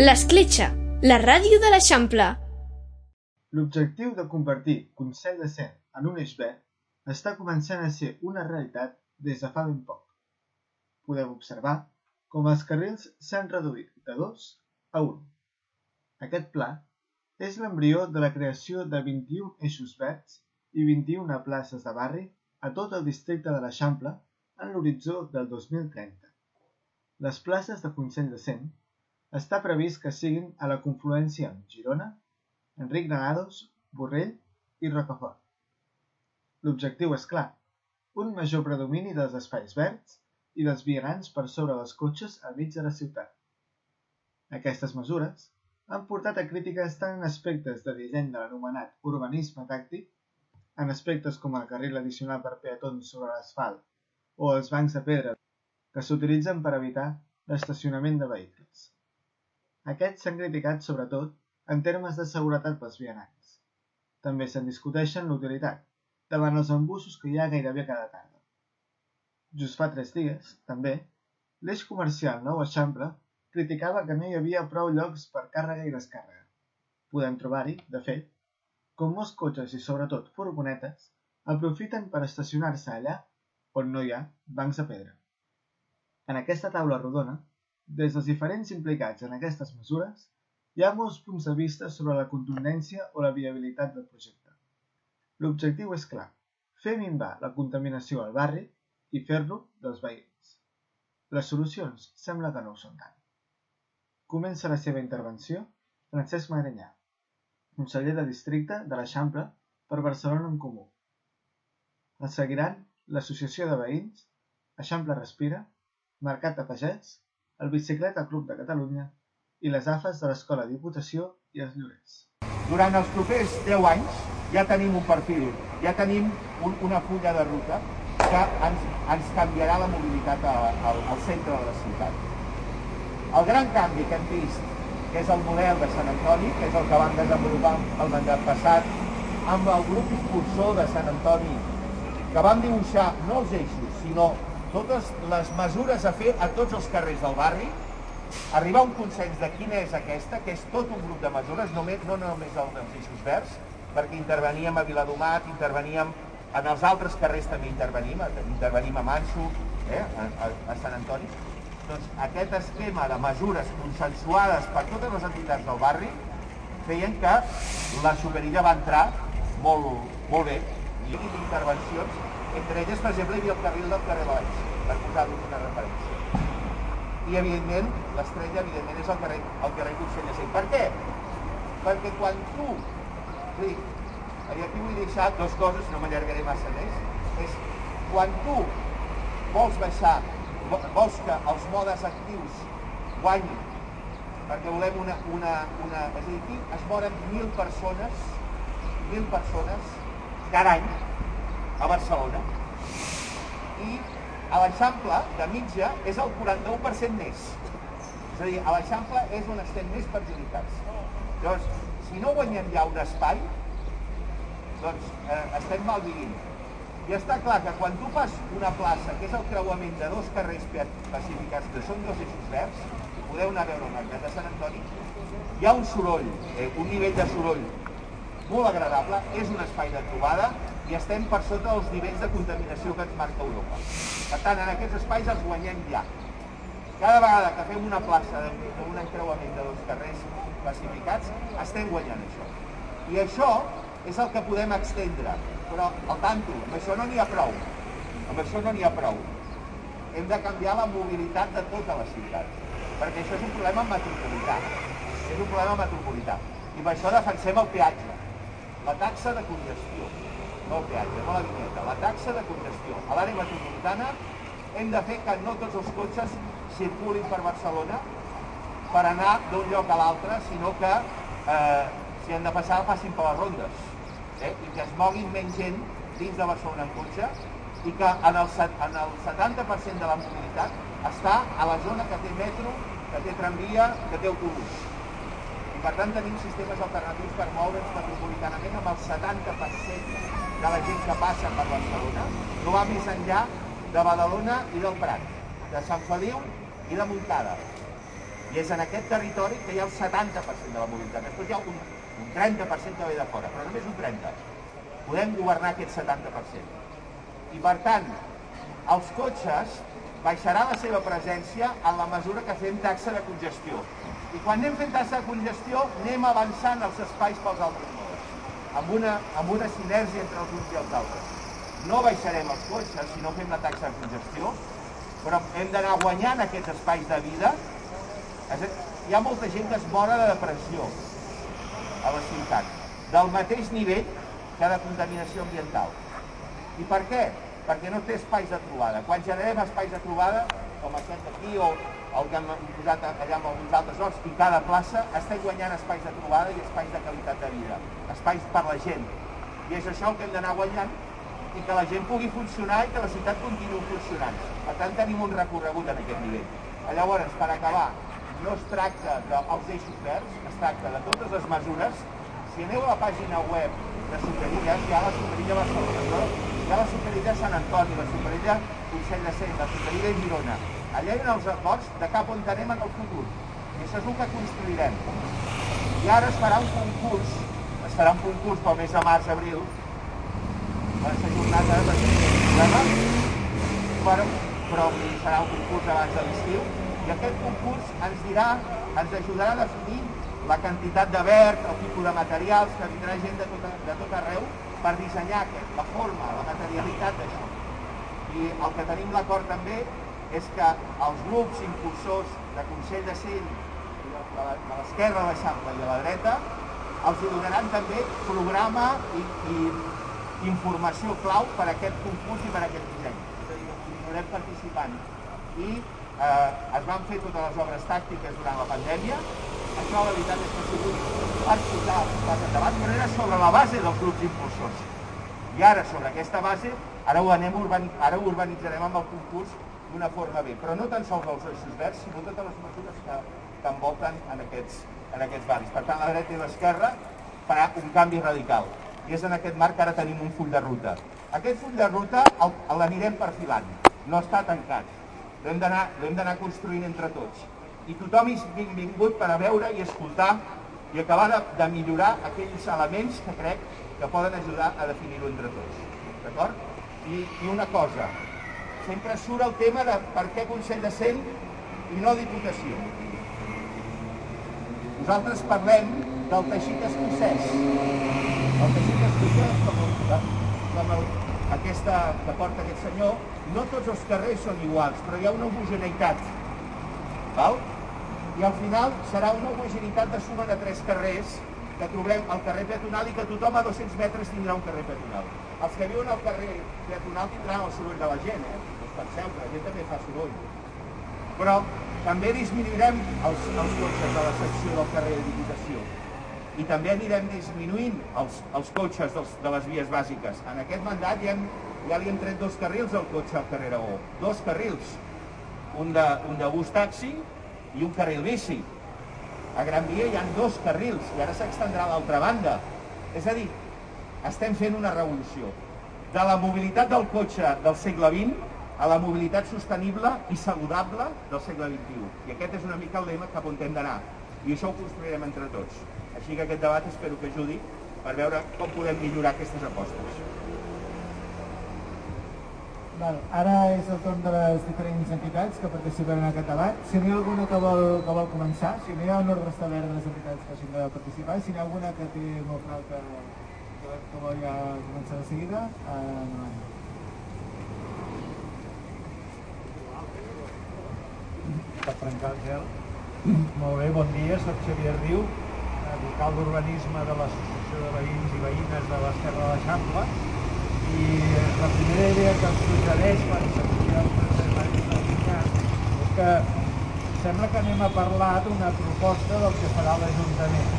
L'Escletxa, la ràdio de l'Eixample. L'objectiu de convertir Consell de Cent en un eix B està començant a ser una realitat des de fa ben poc. Podeu observar com els carrils s'han reduït de 2 a 1. Aquest pla és l'embrió de la creació de 21 eixos verds i 21 places de barri a tot el districte de l'Eixample en l'horitzó del 2030. Les places de Consell de Cent està previst que siguin a la confluència amb Girona, Enric Granados, Borrell i Rocafort. L'objectiu és clar, un major predomini dels espais verds i dels vianants per sobre dels cotxes al mig de la ciutat. Aquestes mesures han portat a crítiques tant en aspectes de disseny de l'anomenat urbanisme tàctic, en aspectes com el carril addicional per peatons sobre l'asfalt o els bancs de pedra que s'utilitzen per evitar l'estacionament de vehicles. Aquests s'han criticat sobretot en termes de seguretat pels vianants. També se'n discuteixen l'utilitat, davant els embussos que hi ha gairebé cada tarda. Just fa tres dies, també, l'eix comercial Nou Eixample criticava que no hi havia prou llocs per càrrega i descàrrega. Podem trobar-hi, de fet, com molts cotxes i sobretot furgonetes aprofiten per estacionar-se allà on no hi ha bancs de pedra. En aquesta taula rodona des dels diferents implicats en aquestes mesures, hi ha molts punts de vista sobre la contundència o la viabilitat del projecte. L'objectiu és clar, fer minvar la contaminació al barri i fer-lo dels veïns. Les solucions sembla que no ho són tant. Comença la seva intervenció Francesc Magrenyà, conseller de districte de l'Eixample per Barcelona en Comú. El seguiran l'Associació de Veïns, Eixample Respira, Mercat de Pagès el Bicicleta Club de Catalunya i les AFES de l'Escola Diputació i els Llorers. Durant els propers 10 anys ja tenim un perfil, ja tenim un, una fulla de ruta que ens, ens canviarà la mobilitat a, a, al centre de la ciutat. El gran canvi que hem vist, que és el model de Sant Antoni, que és el que vam desenvolupar el mandat passat, amb el grup impulsor de Sant Antoni, que vam dibuixar no els eixos, sinó totes les mesures a fer a tots els carrers del barri, arribar a un consens de quina és aquesta, que és tot un grup de mesures, només, no només el dels eixos verds, perquè interveníem a Viladomat, interveníem en els altres carrers també intervenim, intervenim a Manso, eh, a, a, a Sant Antoni. Doncs aquest esquema de mesures consensuades per totes les entitats del barri feien que la superilla va entrar molt, molt bé i intervencions entre elles, per exemple, hi havia el carril del carrer Valls, per posar-vos una referència. I, evidentment, l'estrella, evidentment, és el carrer, el carrer Consell de Per què? Perquè quan tu... Sí, i aquí vull deixar dues coses, no m'allargaré massa més, és quan tu vols baixar, vols que els modes actius guanyin, perquè volem una... una, una és a dir, aquí es moren mil persones, mil persones cada any a Barcelona i a l'Eixample de mitja és el 41% més. És a dir, a l'Eixample és on estem més perjudicats. Llavors, si no guanyem ja un espai, doncs eh, estem mal vivint. I està clar que quan tu fas una plaça, que és el creuament de dos carrers pacificats, que són dos eixos verds, podeu anar a veure el mercat de Sant Antoni, hi ha un soroll, eh, un nivell de soroll molt agradable, és un espai de trobada, i estem per sota dels nivells de contaminació que ens marca Europa. Per tant, en aquests espais els guanyem ja. Cada vegada que fem una plaça d'un encreuament de dos carrers classificats, estem guanyant això. I això és el que podem extendre. Però, al tanto, amb això no n'hi ha prou. Amb això no n'hi ha prou. Hem de canviar la mobilitat de tota la ciutat. Perquè això és un problema metropolità. És un problema metropolità. I per això defensem el peatge, la taxa de congestió, no el peatge, no la vinyeta, la taxa de congestió. A l'àrea metropolitana hem de fer que no tots els cotxes circulin per Barcelona per anar d'un lloc a l'altre, sinó que eh, si han de passar passin per les rondes eh? i que es moguin menys gent dins de Barcelona en cotxe i que en el, en el 70% de la mobilitat està a la zona que té metro, que té tramvia, que té autobús. I per tant tenim sistemes alternatius per moure'ns metropolitanament amb el 70% de la gent que passa per Barcelona, no va més enllà de Badalona i del Prat, de Sant Feliu i de Montcada. I és en aquest territori que hi ha el 70% de la mobilitat. Després hi ha un, un 30% que ve de fora, però només un 30% podem governar aquest 70%. I per tant, els cotxes baixarà la seva presència en la mesura que fem taxa de congestió. I quan anem fent taxa de congestió, anem avançant els espais pels altres amb una, amb una sinergia entre els uns i els altres. No baixarem els cotxes si no fem la taxa de congestió, però hem d'anar guanyant aquests espais de vida. Hi ha molta gent que es mora de depressió a la ciutat, del mateix nivell que de contaminació ambiental. I per què? Perquè no té espais de trobada. Quan generem espais de trobada, com aquest aquí o el que hem posat allà en alguns altres llocs, i cada plaça estem guanyant espais de trobada i espais de qualitat de vida, espais per la gent. I és això el que hem d'anar guanyant i que la gent pugui funcionar i que la ciutat continuï funcionant. Per tant, tenim un recorregut en aquest nivell. Llavors, per acabar, no es tracta dels eixos verds, es tracta de totes les mesures. Si aneu a la pàgina web de Superilles, hi ha la Superilla Barcelona, hi ha la Superilla Sant Antoni, la Superilla Consell de Cent, la Superilla Girona. Allà hi ha els acords de cap on anem en el futur. I això és el que construirem. I ara es farà un concurs, es farà un concurs pel mes de març-abril, per ser jornada de problema, però, però serà un concurs abans de l'estiu, i aquest concurs ens dirà, ens ajudarà a definir la quantitat de verd, el tipus de materials, que vindrà gent de tot, de tot arreu per dissenyar aquest, la forma, la materialitat d'això. I el que tenim l'acord també és que els grups impulsors de Consell de Cent, de l'esquerra de l'Eixample i de la dreta, els donaran també programa i, i informació clau per a aquest concurs i per a aquest disseny. És a dir, continuarem participant. I eh, es van fer totes les obres tàctiques durant la pandèmia, això la veritat és que ha sigut per posar pas endavant, però era sobre la base dels grups impulsors. I ara, sobre aquesta base, ara ho, anem urbani ara ho urbanitzarem amb el concurs d'una forma bé, però no tan sols els eixos verds, sinó totes les mesures que, que envolten en aquests, en aquests barris. Per tant, la dreta i l'esquerra farà un canvi radical. I és en aquest marc que ara tenim un full de ruta. Aquest full de ruta l'anirem perfilant, no està tancat. L'hem d'anar construint entre tots i tothom és benvingut per a veure i escoltar i acabar de, de millorar aquells elements que crec que poden ajudar a definir-ho entre tots. D'acord? I, I una cosa, sempre surt el tema de per què Consell de Cent i no Diputació. Nosaltres parlem del teixit escocès. El teixit escocès, com, el, com el, aquesta que porta aquest senyor, no tots els carrers són iguals, però hi ha una homogeneïtat. Val? I al final serà una homogeneïtat de suma de tres carrers que trobem al carrer peatonal i que tothom a 200 metres tindrà un carrer peatonal. Els que viuen al carrer peatonal tindran el soroll de la gent, eh? No penseu que la gent també fa soroll. Però també disminuirem els, els cotxes de la secció del carrer de Diputació i també anirem disminuint els, els cotxes dels, de les vies bàsiques. En aquest mandat ja, hem, ja li hem tret dos carrils al cotxe al carrer Aragó. Dos carrils. Un de, un de bus taxi i un carril bici. A Gran Via hi ha dos carrils i ara s'extendrà a l'altra banda. És a dir, estem fent una revolució. De la mobilitat del cotxe del segle XX a la mobilitat sostenible i saludable del segle XXI. I aquest és una mica el lema cap on hem d'anar. I això ho construirem entre tots. Així que aquest debat espero que ajudi per veure com podem millorar aquestes apostes. Val, ara és el torn de les diferents entitats que participen en aquest debat. Si n'hi ha alguna que vol, que vol començar, si no hi ha un ordre establert de les entitats que hagin de participar, si n'hi ha alguna que té molt clar que, que, que vol ja començar de seguida, eh, no. Per trencar el gel. Molt bé, bon dia, soc Xavier Riu, vocal d'urbanisme de l'Associació de Veïns i Veïnes de l'Esquerra de l'Eixample i la primera idea que em suggereix quan sentia el Francesc és que sembla que anem a parlar d'una proposta del que farà l'Ajuntament.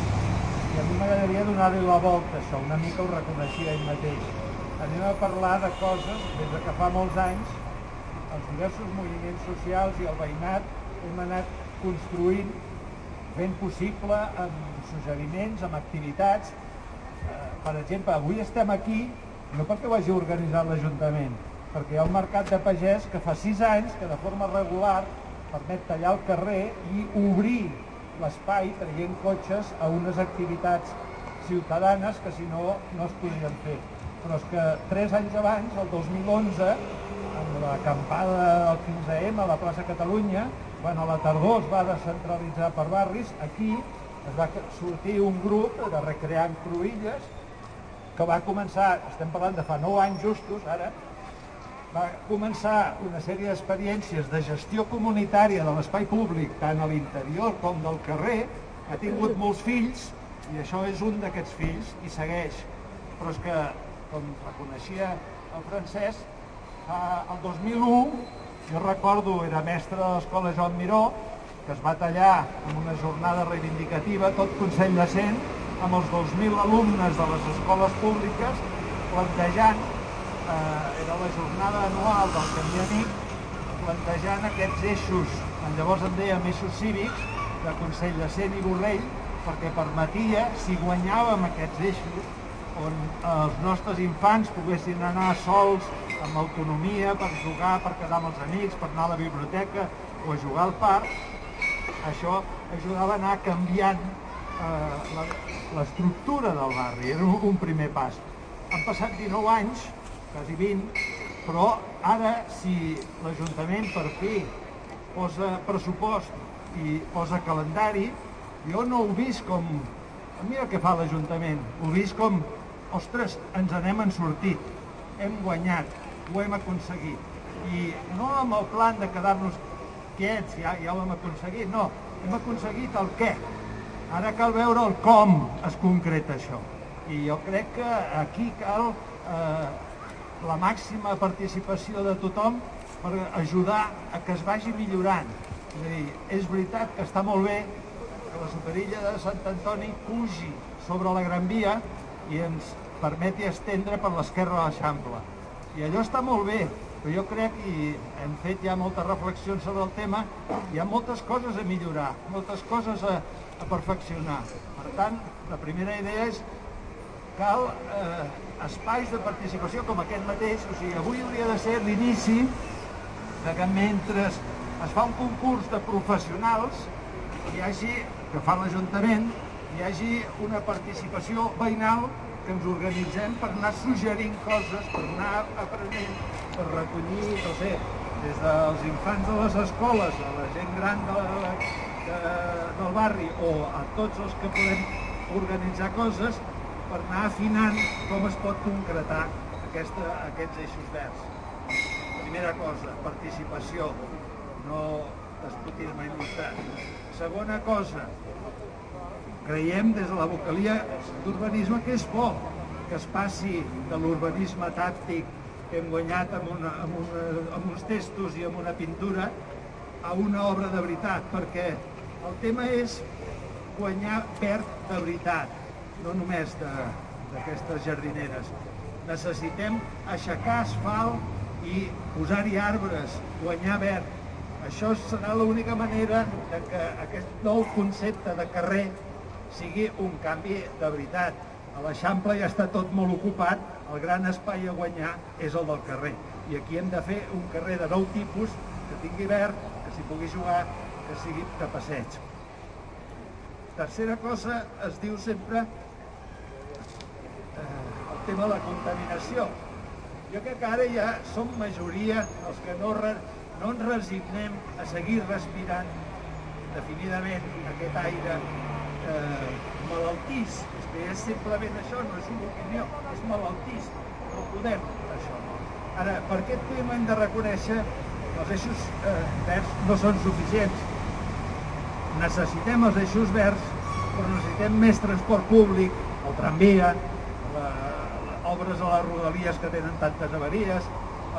I a mi m'agradaria donar-li la volta, això, una mica ho reconeixia ell mateix. Anem a parlar de coses des de que fa molts anys els diversos moviments socials i el veïnat hem anat construint fent possible amb suggeriments, amb activitats. Eh, per exemple, avui estem aquí no perquè ho hagi organitzat l'Ajuntament, perquè hi ha un mercat de pagès que fa sis anys que de forma regular permet tallar el carrer i obrir l'espai traient cotxes a unes activitats ciutadanes que si no no es podrien fer. Però és que tres anys abans, el 2011, amb l'acampada del 15M a la plaça Catalunya, quan a la tardor es va descentralitzar per barris, aquí es va sortir un grup de Recreant Cruïlles que va començar, estem parlant de fa 9 anys justos ara, va començar una sèrie d'experiències de gestió comunitària de l'espai públic, tant a l'interior com del carrer, ha tingut molts fills, i això és un d'aquests fills, i segueix. Però és que, com reconeixia el francès, el 2001, jo recordo, era mestre de l'escola Joan Miró, que es va tallar en una jornada reivindicativa, tot Consell de Cent, amb els 2.000 alumnes de les escoles públiques, plantejant, eh, era la jornada anual del Camí Amic, plantejant aquests eixos, llavors en dèiem eixos cívics, de Consell de Cent i Borrell, perquè permetia, si guanyàvem aquests eixos, on els nostres infants poguessin anar sols, amb autonomia, per jugar, per quedar amb els amics, per anar a la biblioteca o a jugar al parc, això ajudava a anar canviant eh, l'estructura del barri, era un, primer pas. Han passat 19 anys, quasi 20, però ara si l'Ajuntament per fi posa pressupost i posa calendari, jo no ho vist com... Mira què fa l'Ajuntament, ho vist com ostres, ens n'hem en sortit, hem guanyat, ho hem aconseguit. I no amb el plan de quedar-nos quiets, ja, ja ho hem aconseguit, no, hem aconseguit el què. Ara cal veure el com es concreta això. I jo crec que aquí cal eh, la màxima participació de tothom per ajudar a que es vagi millorant. És a dir, és veritat que està molt bé que la superilla de Sant Antoni pugi sobre la Gran Via i ens permeti estendre per l'esquerra de l'Eixample. I allò està molt bé, però jo crec, i hem fet ja moltes reflexions sobre el tema, hi ha moltes coses a millorar, moltes coses a, a perfeccionar. Per tant, la primera idea és cal eh, espais de participació com aquest mateix, o sigui, avui hauria de ser l'inici de que mentre es fa un concurs de professionals hi hagi, que fa l'Ajuntament, hi hagi una participació veïnal que ens organitzem per anar suggerint coses, per anar aprenent, per recollir, no sé, des dels infants de les escoles, a la gent gran de, de, del barri o a tots els que podem organitzar coses per anar afinant com es pot concretar aquesta, aquests eixos verds. Primera cosa, participació, no despotisme il·lustrat. Segona cosa, creiem des de la vocalia d'urbanisme que és bo que es passi de l'urbanisme tàctic que hem guanyat amb, una, amb, una, amb uns textos i amb una pintura a una obra de veritat, perquè el tema és guanyar verd de veritat, no només d'aquestes jardineres. Necessitem aixecar asfalt i posar-hi arbres, guanyar verd. Això serà l'única manera de que aquest nou concepte de carrer sigui un canvi de veritat. A l'Eixample ja està tot molt ocupat, el gran espai a guanyar és el del carrer. I aquí hem de fer un carrer de nou tipus, que tingui verd, que s'hi pugui jugar, que sigui de passeig. Tercera cosa, es diu sempre eh, el tema de la contaminació. Jo crec que ara ja som majoria els que no, no ens resignem a seguir respirant definidament aquest aire eh, malaltís. És simplement això, no és una opinió, és malaltís. No podem, això. Ara, per aquest tema hem de reconèixer que els eixos eh, verds no són suficients. Necessitem els eixos verds però necessitem més transport públic, el tramvia, la, obres a les rodalies que tenen tantes avaries,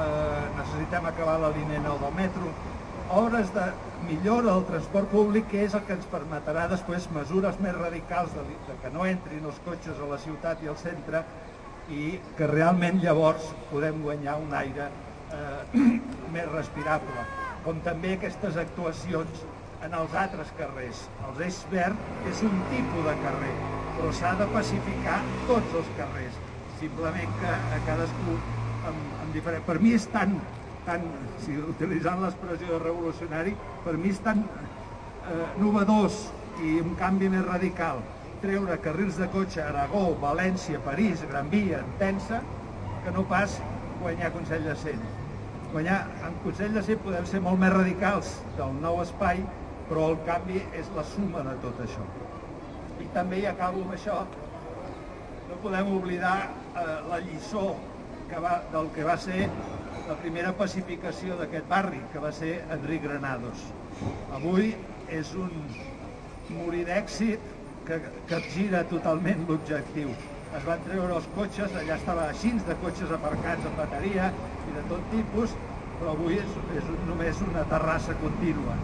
eh, necessitem acabar la línia 9 del metro, obres de millora del transport públic que és el que ens permetrà després mesures més radicals de, de que no entrin els cotxes a la ciutat i al centre i que realment llavors podem guanyar un aire eh, més respirable com també aquestes actuacions en els altres carrers. Els eix verd és un tipus de carrer, però s'ha de pacificar tots els carrers. Simplement que a cadascú amb, amb diferent... Per mi és tan, tan si utilitzant l'expressió de revolucionari, per mi és tan eh, novedós i un canvi més radical treure carrils de cotxe a Aragó, València, París, Gran Via, Tensa, que no pas guanyar Consell de Cent. Guanyar en Consell de Cent podem ser molt més radicals del nou espai, però el canvi és la suma de tot això. I també, i acabo amb això, no podem oblidar eh, la lliçó que va, del que va ser la primera pacificació d'aquest barri, que va ser Enric Granados. Avui és un morir d'èxit que capgira totalment l'objectiu. Es van treure els cotxes, allà estava així de cotxes aparcats amb bateria i de tot tipus, però avui és, és només una terrassa contínua.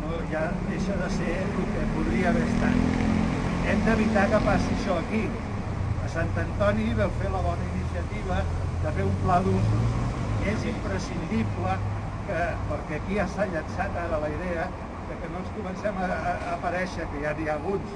No, ja deixa de ser el que podria haver estat. Hem d'evitar que passi això aquí. A Sant Antoni vau fer la bona iniciativa de fer un pla d'usos. És imprescindible que, perquè aquí ja s'ha llançat ara la idea de que no ens comencem a, a aparèixer, que ja n'hi ha alguns,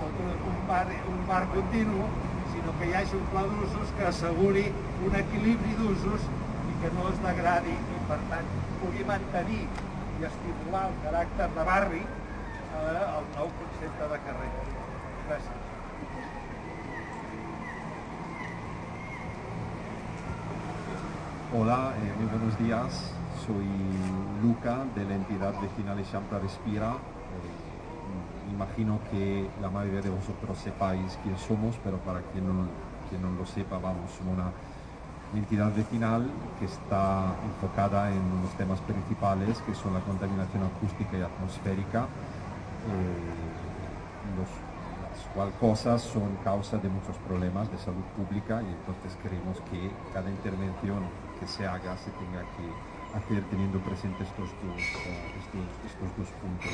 tot un bar, un bar continu, sinó que hi hagi un pla d'usos que asseguri un equilibri d'usos i que no es degradi i per tant pugui mantenir i estimular el caràcter de barri eh, el nou concepte de carrer. Gràcies. Hola, eh, muy buenos días. Soy Luca de la entidad vecinal Eixample Respira. Eh, imagino que la mayoría de vosotros sepáis quién somos, pero para quien no, quien no lo sepa, vamos, somos una entidad vecinal que está enfocada en unos temas principales que son la contaminación acústica y atmosférica, eh, los, las cual cosas son causa de muchos problemas de salud pública y entonces queremos que cada intervención que se haga se tenga que hacer teniendo presentes estos dos, uh, estos, estos dos puntos.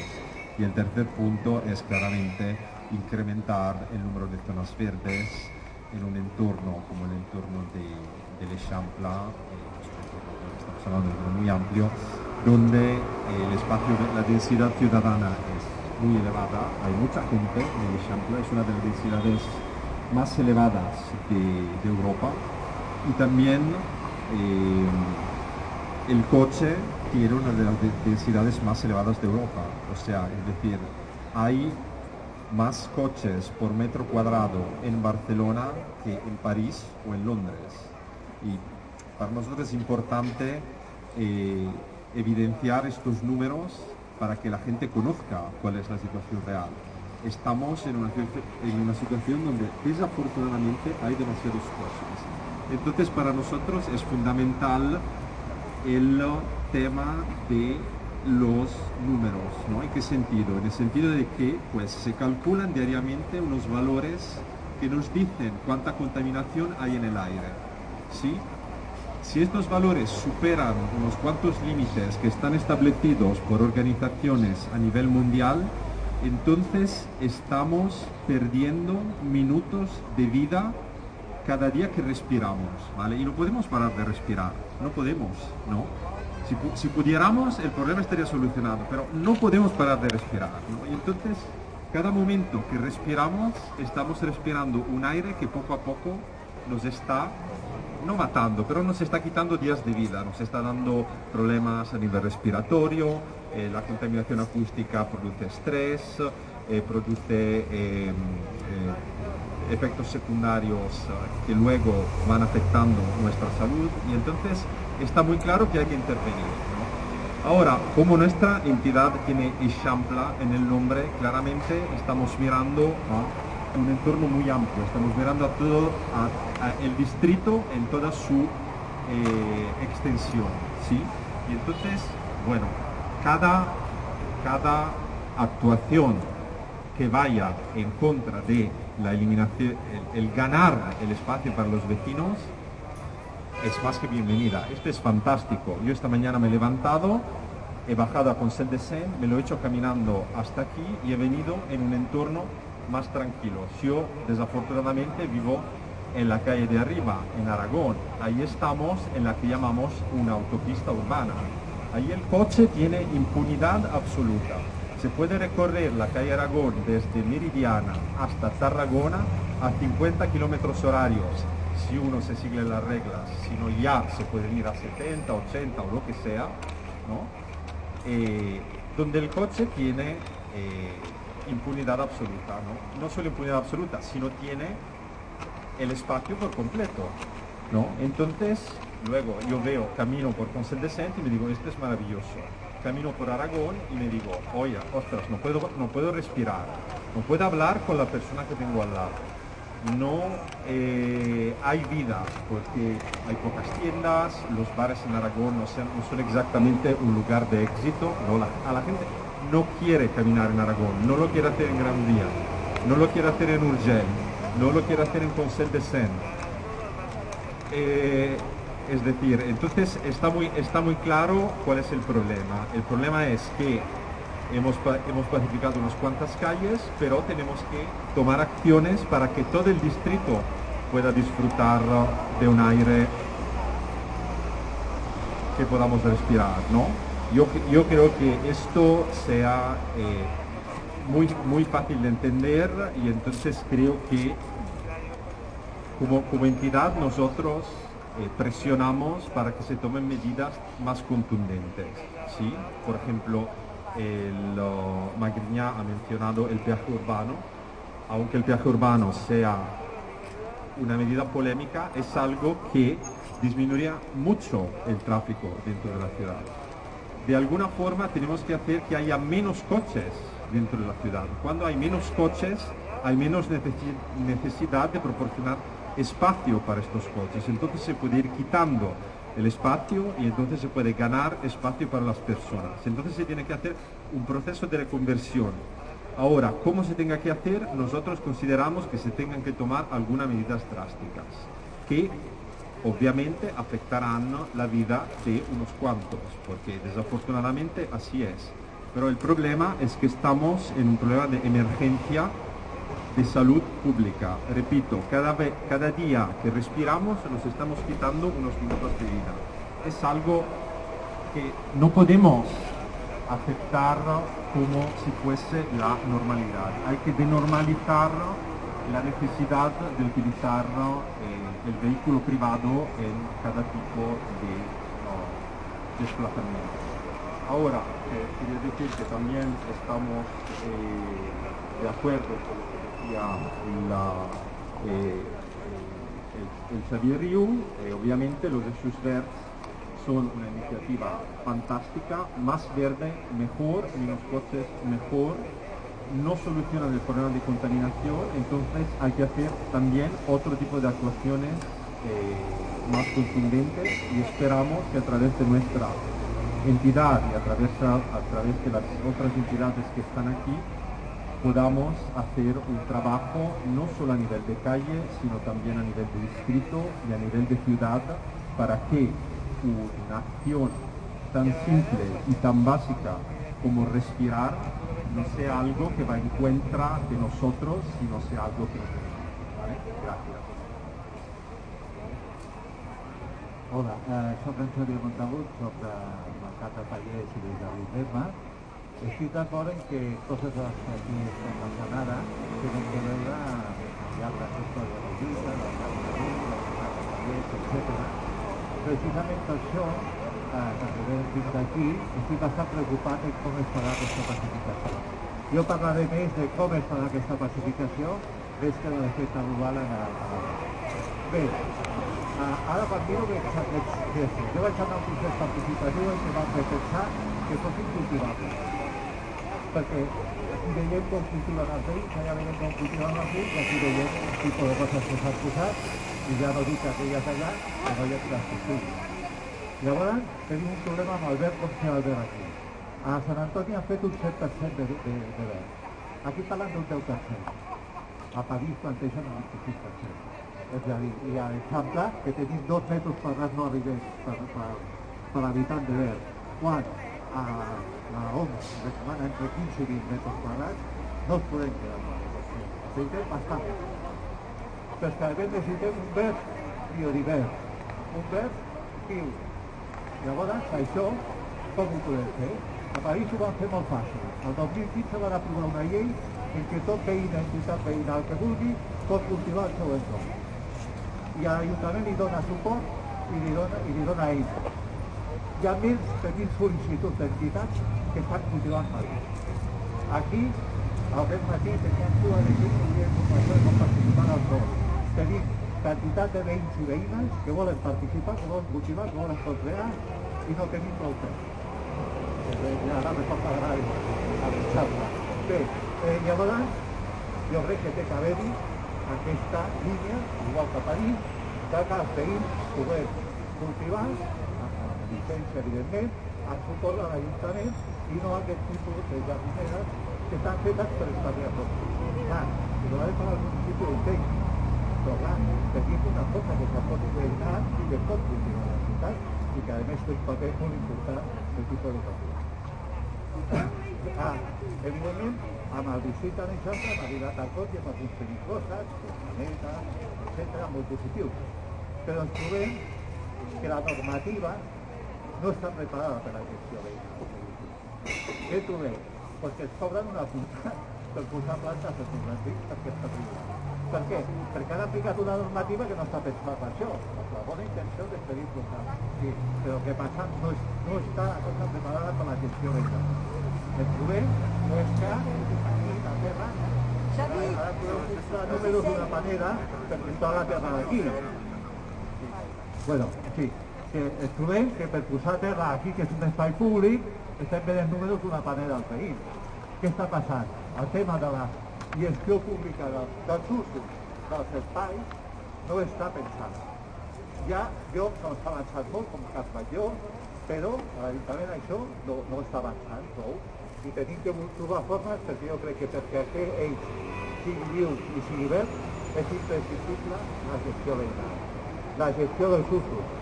Y el tercer punto es claramente incrementar el número de zonas verdes en un entorno como el entorno de, de L'Eixample, eh, estamos hablando de un muy amplio, donde el espacio, la densidad ciudadana es muy elevada, hay mucha gente en L'Eixample, es una de las densidades más elevadas de, de Europa y también eh, el coche tiene una de las densidades más elevadas de Europa. O sea, es decir, hay más coches por metro cuadrado en Barcelona que en París o en Londres. Y para nosotros es importante eh, evidenciar estos números para que la gente conozca cuál es la situación real. Estamos en una, en una situación donde desafortunadamente hay demasiados coches. Entonces para nosotros es fundamental el tema de los números, ¿no? ¿En qué sentido? En el sentido de que pues, se calculan diariamente unos valores que nos dicen cuánta contaminación hay en el aire. ¿sí? Si estos valores superan unos cuantos límites que están establecidos por organizaciones a nivel mundial, entonces estamos perdiendo minutos de vida cada día que respiramos, ¿vale? Y no podemos parar de respirar, no podemos, ¿no? Si, pudiéramos, el problema estaría solucionado, pero no podemos parar de respirar, ¿no? Y entonces, cada momento que respiramos, estamos respirando un aire que poco a poco nos está, no matando, pero nos está quitando días de vida, nos está dando problemas a nivel respiratorio, eh, la contaminación acústica produce estrés, eh, produce... Eh, eh efectos secundarios eh, que luego van afectando nuestra salud y entonces está muy claro que hay que intervenir. Ahora, como nuestra entidad tiene Eixampla en el nombre, claramente estamos mirando a un entorno muy amplio, estamos mirando a todo el distrito en toda su eh, extensión. ¿sí? Y entonces, bueno, cada, cada actuación que vaya en contra de la eliminación, el, ganar el espacio para los vecinos, es más que bienvenida. Esto es fantástico. Yo esta mañana me he levantado, he bajado a Consell de Seine, me lo he hecho caminando hasta aquí y he venido en un entorno más tranquilo. Yo, desafortunadamente, vivo en la calle de arriba, en Aragón. Ahí estamos en la que llamamos una autopista urbana. Ahí el coche tiene impunidad absoluta. Se puede recorrer la calle Aragón desde Meridiana hasta Tarragona a 50 kilómetros horarios si uno se sigue las reglas, sino ya se puede ir a 70, 80 o lo que sea, ¿no? Eh, donde el coche tiene eh, impunidad absoluta, ¿no? no solo impunidad absoluta, sino tiene el espacio por completo. ¿no? Entonces, luego yo veo, camino por Consell de y me digo, esto es maravilloso. Camino por Aragón y me digo, oye, ostras, no puedo, no puedo respirar, no puedo hablar con la persona que tengo al lado no eh, hay vida porque hay pocas tiendas, los bares en Aragón no son, no exactamente un lugar de éxito, a la gente no quiere caminar en Aragón, no lo quiere hacer en Gran Vía, no lo quiere hacer en Urgel, no lo quiere hacer en Consell de Seine. Eh, es decir, entonces está muy, está muy claro cuál es el problema. El problema es que hemos, hemos pacificado unas cuantas calles, pero tenemos que tomar acciones para que todo el distrito pueda disfrutar de un aire que podamos respirar, ¿no? Yo, yo creo que esto sea eh, muy, muy fácil de entender y entonces creo que como, como entidad nosotros eh, presionamos para que se tomen medidas más contundentes, ¿sí? Por ejemplo, el uh, ha mencionado el viaje urbano, aunque el viaje urbano sea una medida polémica, es algo que disminuiría mucho el tráfico dentro de la ciudad. De alguna forma tenemos que hacer que haya menos coches dentro de la ciudad. Cuando hay menos coches, hay menos necesidad de proporcionar espacio para estos coches. Entonces se puede ir quitando el espacio y entonces se puede ganar espacio para las personas. Entonces se tiene que hacer un proceso de reconversión. Ahora, ¿cómo se tenga que hacer? Nosotros consideramos que se tengan que tomar algunas medidas drásticas, que obviamente afectarán la vida de unos cuantos, porque desafortunadamente así es. Pero el problema es que estamos en un problema de emergencia de salud pública. Repito, cada, vez, cada día que respiramos nos estamos quitando unos minutos de vida. Es algo que no podemos aceptar como si fuese la normalidad. Hay que denormalizar la necesidad de utilizar eh, el vehículo privado en cada tipo de desplazamiento. Ahora, eh, decir que también estamos eh, de acuerdo eh, el, Xavier Riu, eh, obviamente los Jesús Verdes son una iniciativa fantástica, más verde, mejor, menos coches, mejor, no solucionan el problema de contaminación, entonces hay que hacer también otro tipo de actuaciones eh, más contundentes y esperamos que a través de nuestra entidad y a través, a través de las otras entidades que están aquí podamos hacer un trabajo no solo a nivel de calle, sino también a nivel de distrito y a nivel de ciudad para que una acción tan simple y tan básica como respirar no sea algo que va en contra de nosotros, sino sea algo que nos ¿vale? Gracias. Hola, eh, Xavier Montagut, soc de Mercat de Pallers i de Estic d'acord en que de les que aquí estem pensant ara tenen que veure amb altres històries de lluita, de lluita, del camp de etc. Precisament per això, eh, que ve fins d'aquí, estic bastant preocupat en com es farà aquesta pacificació. Jo parlaré més de com es farà aquesta pacificació més que de l'efecte global en el Bé, eh, ara veig, veig, jo vaig anar a un procés participatiu en què vam pensar que fossin cultivables perquè veiem com cultiven els veïns, allà veiem com cultiven els veïns, aquí veiem el tipus de coses que s'han posat, i ja no dic aquelles allà, que no hi ha infraestructura. Llavors, tenim un problema amb el verd com ser el verd aquí. A Sant Antoni han fet un 7% de, de, de verd. Aquí parlen d'un 10%. A París plantegen un 26%. És a dir, i a l'Eixample, que tenim dos metres quadrats no arribem per, per, per habitant de verd, quan a la OMS recomana entre 15 i 20 metres quadrats, no els podem quedar amb la Necessitem bastant Però que a més necessitem un verd biodivers, un verd viu. Llavors, això, com ho podem fer? A París ho van fer molt fàcil. El 2015 van aprovar una llei en què tot veïna, entitat veïnal que vulgui, pot cultivar el seu entorn i l'Ajuntament li dona suport i li dona, i li dona eines. Hi ha mil de mil sol·licituds d'entitats que estan cultivant marisc. Aquí, aquest matí, teníem cua de gent que volia informació com participar al sol. Tenim quantitat de veïns i veïnes que volen participar, que volen cultivar, que volen conrear i no tenim prou temps. Ja ara me toca agrair a l'Eixample. Bé, eh, llavors, jo crec que té que haver-hi aquesta línia, igual que a París, de que els veïns puguem cultivar, amb la evidentment, a suport de l'Ajuntament i no aquest tipus de jardineres que estan fetes per estalviar-los. Clar, si lo per al municipi ho entenc, però clar, tenim una cosa que se pot veïnar i que pot cultivar la ciutat i que a més té un paper molt important del tipus educatiu. Ah, evidentment, amb el districte d'Eixample hem arribat a tot i hem aconseguit coses, planetes, etc., molt positius. Però ens trobem que la normativa no està preparada per la gestió veïnal. Què trobem? Pues que es cobren una puta per posar plantes de convertit perquè està privat. Per què? Perquè han aplicat una normativa que no està pensada per això. Amb la bona intenció de pedir plantes. Sí, però que passa no, és, no està la cosa preparada per la gestió veïnal. El trobem no és que aquí la terra ara podeu posar números d'una manera per posar la terra d'aquí. Bueno, sí, que ens trobem que per posar terra aquí, que és un espai públic, estem venent números d'una manera al país. Què està passant? El tema de la gestió pública dels, dels usos dels espais no està pensat. Hi ha llocs on s'ha avançat molt, com Cas Batlló, però a l'Ajuntament això no, no està avançant prou i tenim que trobar formes perquè jo crec que perquè aquest eix sigui viu i sigui verd és imprescindible la gestió veïnal, la gestió dels usos.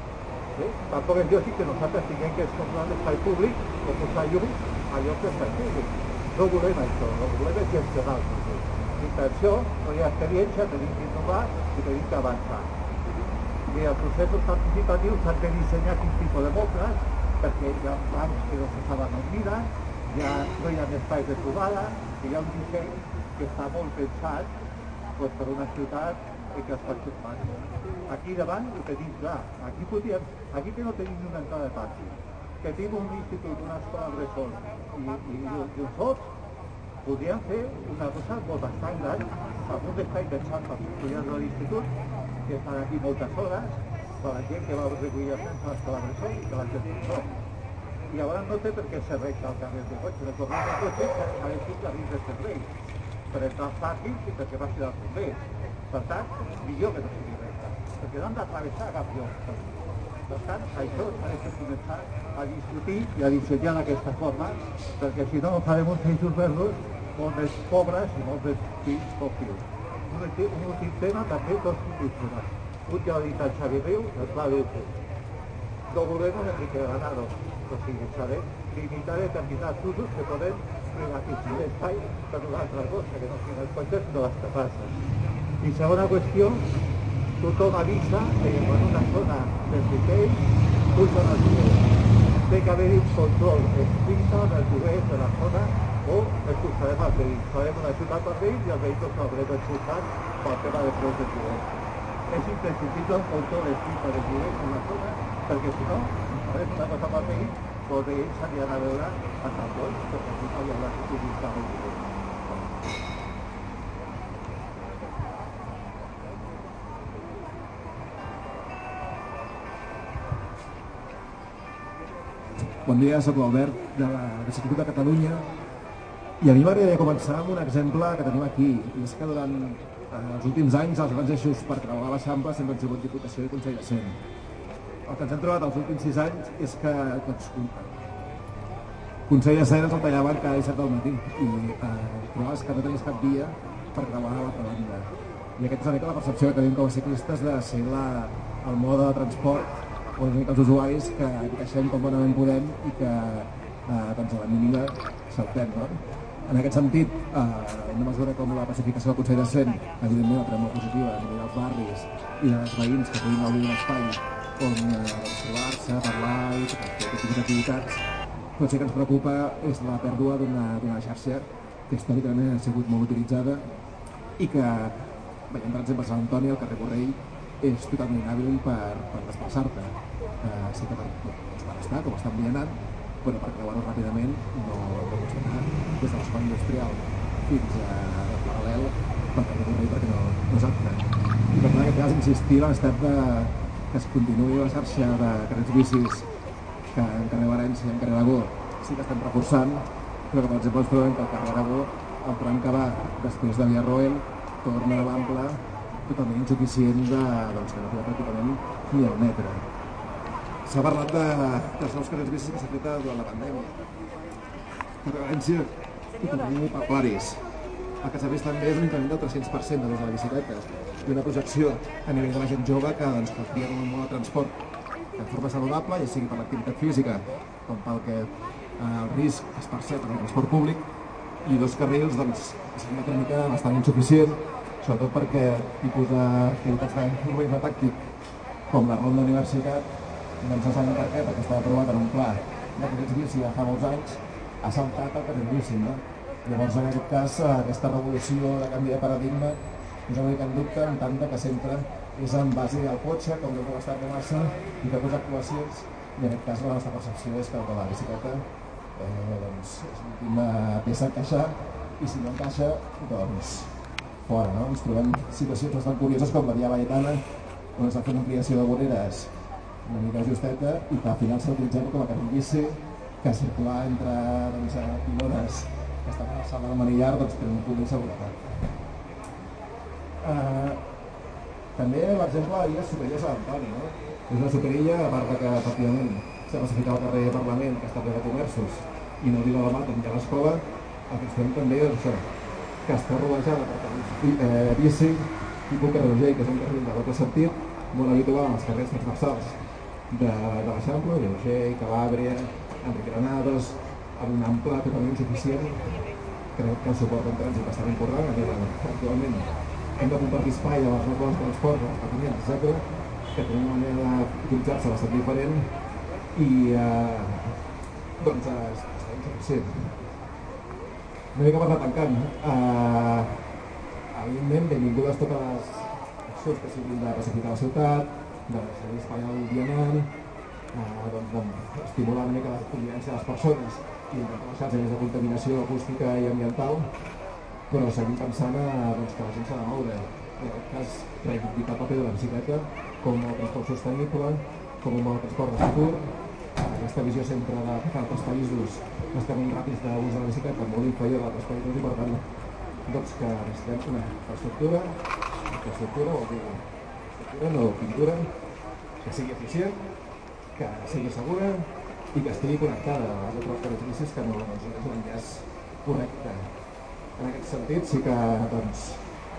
Sí? Tampoc és lògic que nosaltres tinguem que escombrar l'espai públic o posar llum a llocs d'espai públic. No volem això, no volem és gestionar els usos. I per això no hi ha experiència, tenim que innovar i tenim que avançar. I els processos participatius s'han de dissenyar quin tipus de mobles, perquè hi ha bancs que no se saben on miren, ja no hi ha espais de trobada, i hi ha un disseny que està molt pensat doncs, per una ciutat i que es pot xupar. Aquí davant ho tenim clar, aquí, podíem, aquí que no tenim una entrada de pati, que tenim un institut, una escola bressol i, i, i, i un sots, podríem fer una cosa molt bastant gran, amb un espai pensat per als estudiants de l'institut, que estan aquí moltes hores, per la gent que va recollir els nens a l'escola bressol i que la gent no i llavors no té per què ser recte al carrer de cotxe. De tornar de cotxe ha de ser carril de servei per entrar als pàrquings i perquè passi dels bombers. Per tant, millor que no sigui perquè no han d'atravessar cap lloc. Per tant, això s'ha de començar a discutir i a dissenyar d'aquesta forma, perquè si no farem uns eixos verdos molt més pobres i molt més fills poc fills. Un, últim tema també condicionats. Un ja l'ha dit el Xavi Riu, el pla d'UCE. No de ganado, o sigui, saber limitar determinats usos que poden privatitzar l'espai per una altra cosa, que no siguin els cotxes sinó les terrasses. I segona qüestió, tothom avisa que en una zona de retail pugen els lloguers. Té que haver-hi un control estricte dels lloguers de la zona o expulsarem els veïns. Farem una ciutat per veïns i els veïns els haurem expulsat pel tema de preus de lloguers. És imprescindible un control estricte dels lloguers en la zona perquè si no farem una cosa per veïns, però ells s'anirà a veure a Sant Boi, perquè aquí no hi haurà que utilitzar el lloguer. Bon dia, soc l'Albert de l'Institut de Catalunya i a mi m'agradaria començar amb un exemple que tenim aquí i és que durant eh, els últims anys els grans eixos per creuar l'Eixample sempre han sigut Diputació i Consell de Cent el que ens hem trobat els últims sis anys és que tots Consell de Cent ens el tallaven cada dissabte al matí i eh, trobaves que no tenies cap via per creuar l'altra banda. I aquesta és una mica la percepció que tenim com a ciclistes de ser la, el mode de transport els usuaris que encaixem com bonament podem i que eh, doncs a la mínima saltem. No? En aquest sentit, eh, una mesura com la pacificació del Consell de Cent, evidentment, la molt positiva a nivell dels barris i dels veïns que puguin gaudir d'un espai on eh, doncs, trobar-se, parlar i fer aquest tipus d'activitats, sí que ens preocupa és la pèrdua d'una xarxa que històricament ha sigut molt utilitzada i que, veiem per exemple a Sant Antoni, el carrer Borrell, és totalment hàbil per, per desplaçar-te. Eh, sí que per, doncs, per estar, com està envianant, però per creuar-ho ràpidament no, no pots anar des de l'escola industrial fins a paral·lel pel carrer Borrell perquè no, no és apte. I per tant, en aquest cas, insistir en l'estat de, que es continuï la xarxa de carrers bicis que en carrer València i en carrer Aragó sí que estem reforçant, però que per exemple ens trobem que el carrer Aragó, el tram que va després de Via Roel, torna a l'ample totalment insuficient de, doncs, que no queda pràcticament ni el metre. S'ha parlat de, dels nous carrers bicis que s'ha fet durant la pandèmia. I Catalunya i Claris. El que s'ha vist també és un increment del 300% de l'ús de la bicicleta i una projecció a nivell de la gent jove que doncs, que tria un mode de transport de forma saludable, ja sigui per l'activitat física com pel que eh, el risc es percep en el transport públic, i dos carrils doncs, és una tècnica bastant insuficient, sobretot perquè tipus d'activitats d'urbanisme tàctic com la ronda d'universitat doncs s'ha encarregat, que estava aprovat en un pla de ja fa molts anys, ha saltat el bici, no? Llavors, en aquest cas, aquesta revolució de canvi de paradigma és una mica en dubte, en tant que sempre és en base al cotxe, com no puc estar de massa, i fer les actuacions, i en aquest cas la nostra percepció és que la bicicleta eh, doncs, és l'última peça a encaixar, i si no encaixa, doncs fora, no? Ens trobem situacions bastant curioses com la Via Valletana, on es va fer una ampliació de voreres una mica justeta i que al final s'ha utilitzat com a carril bici que circular entre doncs, pilones que estan a la sala del manillar doncs, per un punt d'inseguretat. Uh, també, per exemple, hi ha Superilla Sant Antoni, no? És una superilla, a part que, efectivament, s'ha classificat al carrer Parlament, que està ple de comerços, i no diu la mà, hi ha l'escola, el que ens fem també és això, que està rodejada per carrers eh, bici, tipus carrer que és un carrer de doble sentit, molt habitual als carrers transversals de, de l'Eixample, Urgell, Calàbria, Enric Granados, amb un ample totalment suficient, crec que el suport en trànsit bastant important, actualment hem de compartir espai a les nostres transports, als patinets, etc que tenen una manera d'utilitzar-se bastant diferent i eh, doncs eh, insuficient. Una mica per anar tancant. Eh, evidentment, benvingudes totes les accions que siguin de pacificar la ciutat, de espai al vianant, eh, doncs, doncs, estimular una mica la convivència de les persones i baixar més de contaminació acústica i ambiental, però seguim pensant eh, doncs, que la gent s'ha de moure. En aquest cas, reivindicar el paper de la bicicleta com a transport sostenible, com a transport de futur, aquesta visió sempre de que altres països estem ràpids d'ús de la bicicleta molt inferior a altres països i per tant doncs que necessitem una infraestructura, infraestructura vol dir infraestructura, no pintura, que sigui eficient, que sigui segura i que estigui connectada a les altres característiques que no doncs, és un enllaç correcte. En aquest sentit sí que doncs,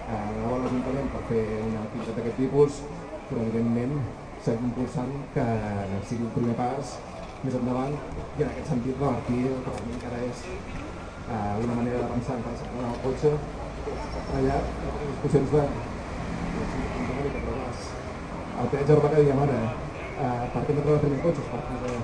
eh, bon l'Ajuntament per fer una activitat d'aquest tipus, però evidentment seguim impulsant que sigui un primer pas més endavant i en aquest sentit revertir el que encara és eh, una manera de pensar en quan s'aprova el cotxe. Allà les discussions de el peatge urbà que dèiem ara eh, per què no trobar primer cotxes per poder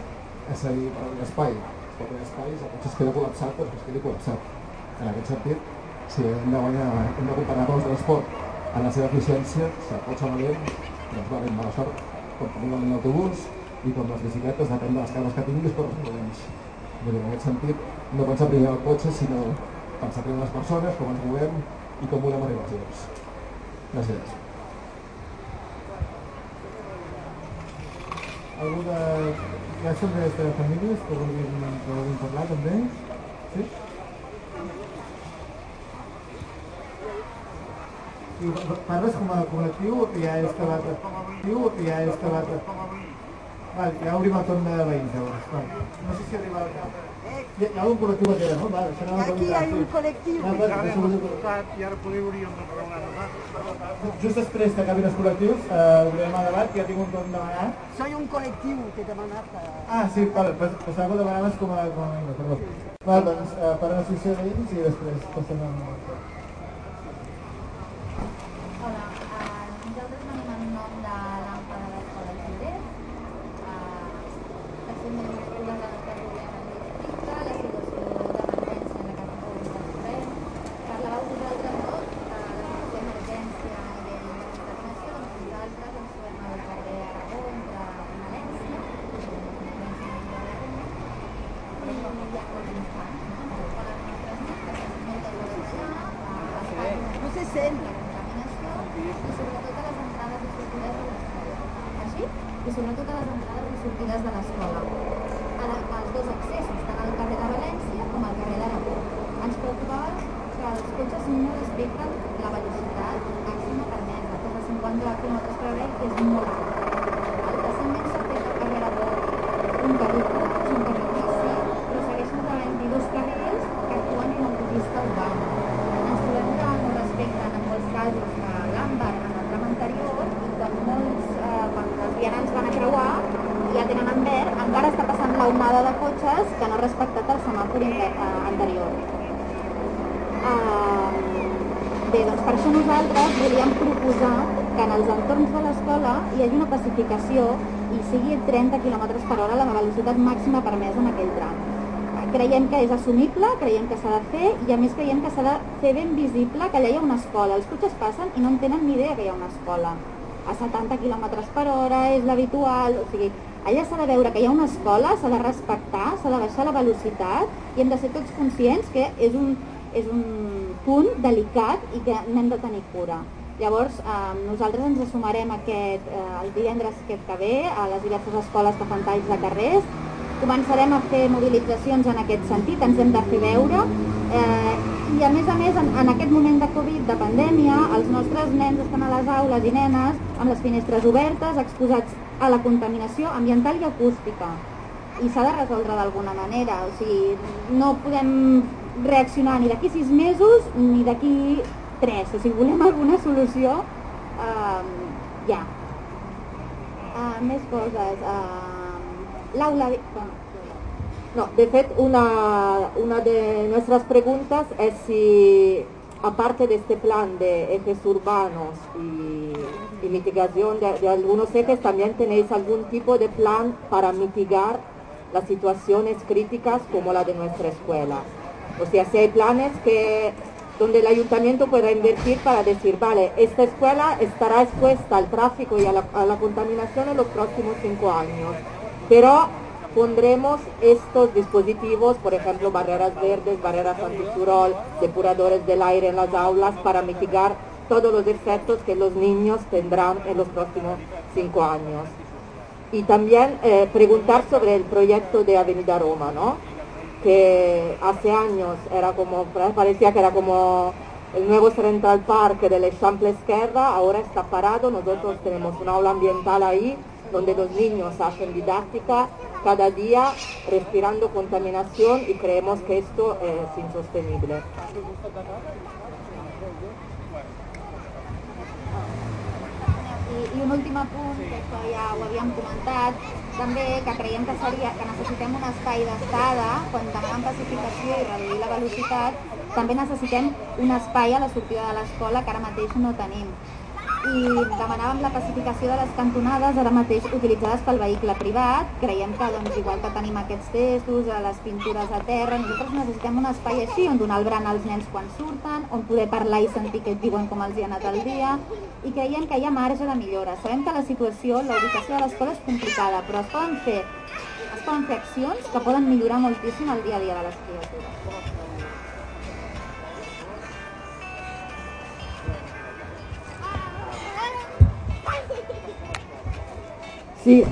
accedir per un espai per un espai, el cotxe es queda col·lapsat doncs que es quedi col·lapsat en aquest sentit, si hem de, guanyar, hem de comparar el transport en la seva eficiència, si el cotxe valent, doncs va ben mala sort, com tenim el autobús i com les bicicletes, depèn de les cares que tinguis, però els podents. en aquest sentit, no pensar primer el cotxe, sinó pensar primer les persones, com ens movem i com volem arribar als llocs. Gràcies. Ha serveis de famílies que vulguin, que vulguin parlar també? Sí? I parles com a col·lectiu o que ja és acabat? Col·lectiu o que ja és acabat? Val, ja obrim el torn de veïns llavors. Val. No sé si arriba el cap. Hi ha algun col·lectiu aquí, no? Va, Aquí hi ha un col·lectiu. Ja l'hem escoltat i ara poder hauríem de parlar. Just després que acabin els col·lectius, eh, obrirem el debat, que ja tinc un torn demanat. Soy un col·lectiu que he demanat. eh, Ah, sí, vale, pues, pensava que demanaves com a, com a perdó. Va, doncs, eh, per l'associació de veïns i després passem a... Hola, uh, nosaltres venim en nom de l'AMPA de l'Escola Lloret. Uh, recentment hem posat el nostre problema en districte, la situació d'emergència en la que ens trobem. Parlàveu vosaltres, no?, de la situació d'emergència a nivell de contaminació, doncs nosaltres ens trobem al carrer Aragó, entre València, i hi ha molts infants, no?, a l'escola nostra, que són moltes hores allà, uh, No se sent. contaminació i sobretot a les entrades i sortides de l'escola. Així? I sobretot a les entrades i sortides de l'escola. A la, als dos accessos, tant al carrer de València com al carrer d'Aragó. Ens preocupava que els cotxes no respecten la velocitat màxima permesa, que és de 50 km per hora, que és molt alt. Recentment s'ha fet al carrer d'Aragó un carril curt, és un carril bici, però segueixen havent-hi dos carrils que actuen com a autopista urbana. Ens trobem que no respecten en molts casos a l'àmbar en el tram anterior i quan molts, eh, quan els vianants van a creuar i ja tenen en verd, encara està passant l'onada de cotxes que no ha respectat el semàfor inter- eh, anterior. Uh, bé, doncs per això nosaltres volíem proposar els entorns de l'escola hi hagi una pacificació i sigui 30 km per hora la velocitat màxima permesa en aquell tram. Creiem que és assumible, creiem que s'ha de fer i a més creiem que s'ha de fer ben visible que allà hi ha una escola. Els cotxes passen i no en tenen ni idea que hi ha una escola. A 70 km per hora és l'habitual, o sigui, allà s'ha de veure que hi ha una escola, s'ha de respectar, s'ha de baixar la velocitat i hem de ser tots conscients que és un, és un punt delicat i que n'hem de tenir cura. Llavors, eh, nosaltres ens sumarem aquest, eh, el divendres que ve a les diverses escoles que fan talls de carrers. Començarem a fer mobilitzacions en aquest sentit, ens hem de fer veure. Eh, I a més a més, en, en aquest moment de Covid, de pandèmia, els nostres nens estan a les aules i nenes amb les finestres obertes, exposats a la contaminació ambiental i acústica i s'ha de resoldre d'alguna manera. O sigui, no podem reaccionar ni d'aquí sis mesos ni d'aquí tres. O sigui, volem alguna solució eh, ja. Uh, més coses. L'aula... Bueno, No, de fet, una, una de nuestras preguntas es si, aparte de este plan de ejes urbanos y, y mitigación de, de algunos ejes, también tenéis algún tipo de plan para mitigar las situaciones críticas como la de nuestra escuela. O sea, si hay planes que donde el ayuntamiento pueda invertir para decir, vale, esta escuela estará expuesta al tráfico y a la, contaminación en los próximos cinco años, pero pondremos estos dispositivos, por ejemplo, barreras verdes, barreras antisurol, depuradores del aire en las aulas para mitigar todos los efectos que los niños tendrán en los próximos cinco años. Y también eh, preguntar sobre el proyecto de Avenida Roma, ¿no? Que hace años era como, parecía que era como el nuevo Central Park del Eixample Esquerra, ahora está parado, nosotros tenemos una aula ambiental ahí donde los niños hacen didáctica cada día respirando contaminación y creemos que esto es insostenible. I, un últim apunt, que això ja també que creiem que, seria, que necessitem un espai d'estada, quan demanem pacificació i reduir la velocitat, també necessitem un espai a la sortida de l'escola que ara mateix no tenim. I demanàvem la pacificació de les cantonades, ara mateix utilitzades pel vehicle privat. Creiem que, doncs, igual que tenim aquests testos, a les pintures a terra, nosaltres necessitem un espai així on donar el bran als nens quan surten, on poder parlar i sentir què et diuen com els hi ha anat el dia, i creiem que hi ha marge de millora. Sabem que la situació, la ubicació de l'escola és complicada, però es poden fer es poden fer accions que poden millorar moltíssim el dia a dia de les criatures. Sí,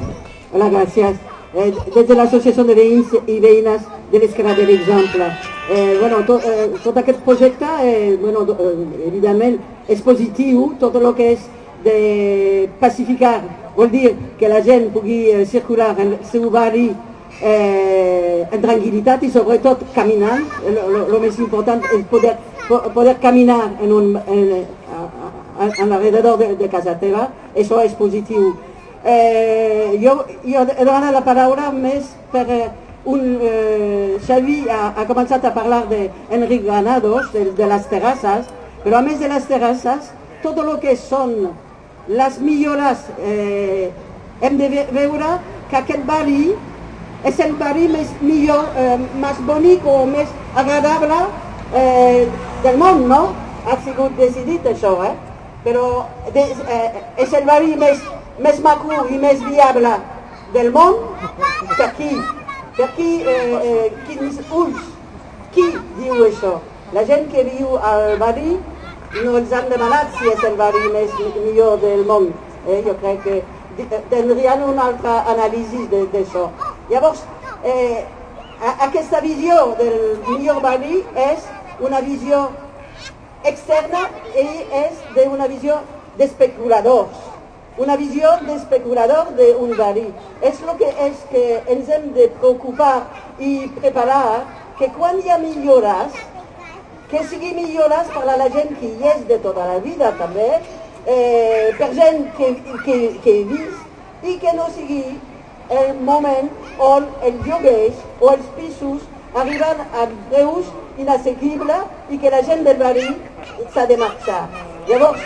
hola, gracias. Eh, desde l'Associació de Veïns i Veïnes de l'Esquerra de l'Exemple. Eh, bueno, to, eh, tot aquest projecte, eh, bueno, eh, evidentment, és positiu, tot el que és de pacificar, vol dir que la gent pugui eh, circular en el seu barri eh, en tranquil·litat i sobretot caminant. El més important és poder, poder caminar en un, en, a, a, alrededor de, de casa teva. Això és positiu. Eh, jo, jo he donat la paraula més per eh, un... Eh, Xavi ha, ha començat a parlar d'Enric Granados, de, de les terrasses, però a més de les terrasses, tot el que són les millores, eh, hem de veure que aquest barri és el barri més millor, eh, més bonic o més agradable eh, del món, no? Ha sigut decidit això, eh? Però de, eh, és el barri més, més maco i més viable del món per qui? Per qui, eh, eh, quins ulls? Qui diu això? La gent que viu al barri no els han demanat si és el barri més millor del món. Eh? Jo crec que tindrien una altra anàlisi d'això. Llavors, eh, aquesta visió del millor barri és una visió externa i és d'una visió d'especuladors. Una visió d'especulador d'un barri. És el que és que ens hem de preocupar i preparar que quan hi ha millores, que sigui millores per a la gent que hi és de tota la vida també, eh, per gent que, que, que he vist i que no sigui el moment on el lloguers o els pisos arriben a preus inassequibles i que la gent del barri s'ha de marxar. Llavors,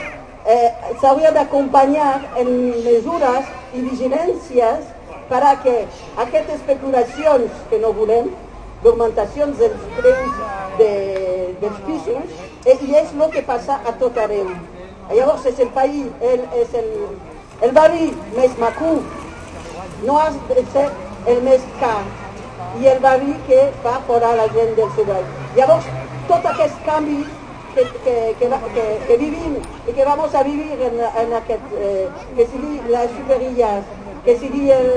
eh, s'hauria d'acompanyar en mesures i vigilàncies per a que aquestes especulacions que no volem, d'augmentacions dels preus de, dels pisos, eh, i és el que passa a tot arreu. Llavors és el país, el, és el, el barri més maco no has de ser el més car i el barri que va fora la gent del seu barri. Llavors, tot aquest canvi que, que, que, que, vivim i que vamos a vivir en, en aquest, eh, que sigui les superilles, que sigui el,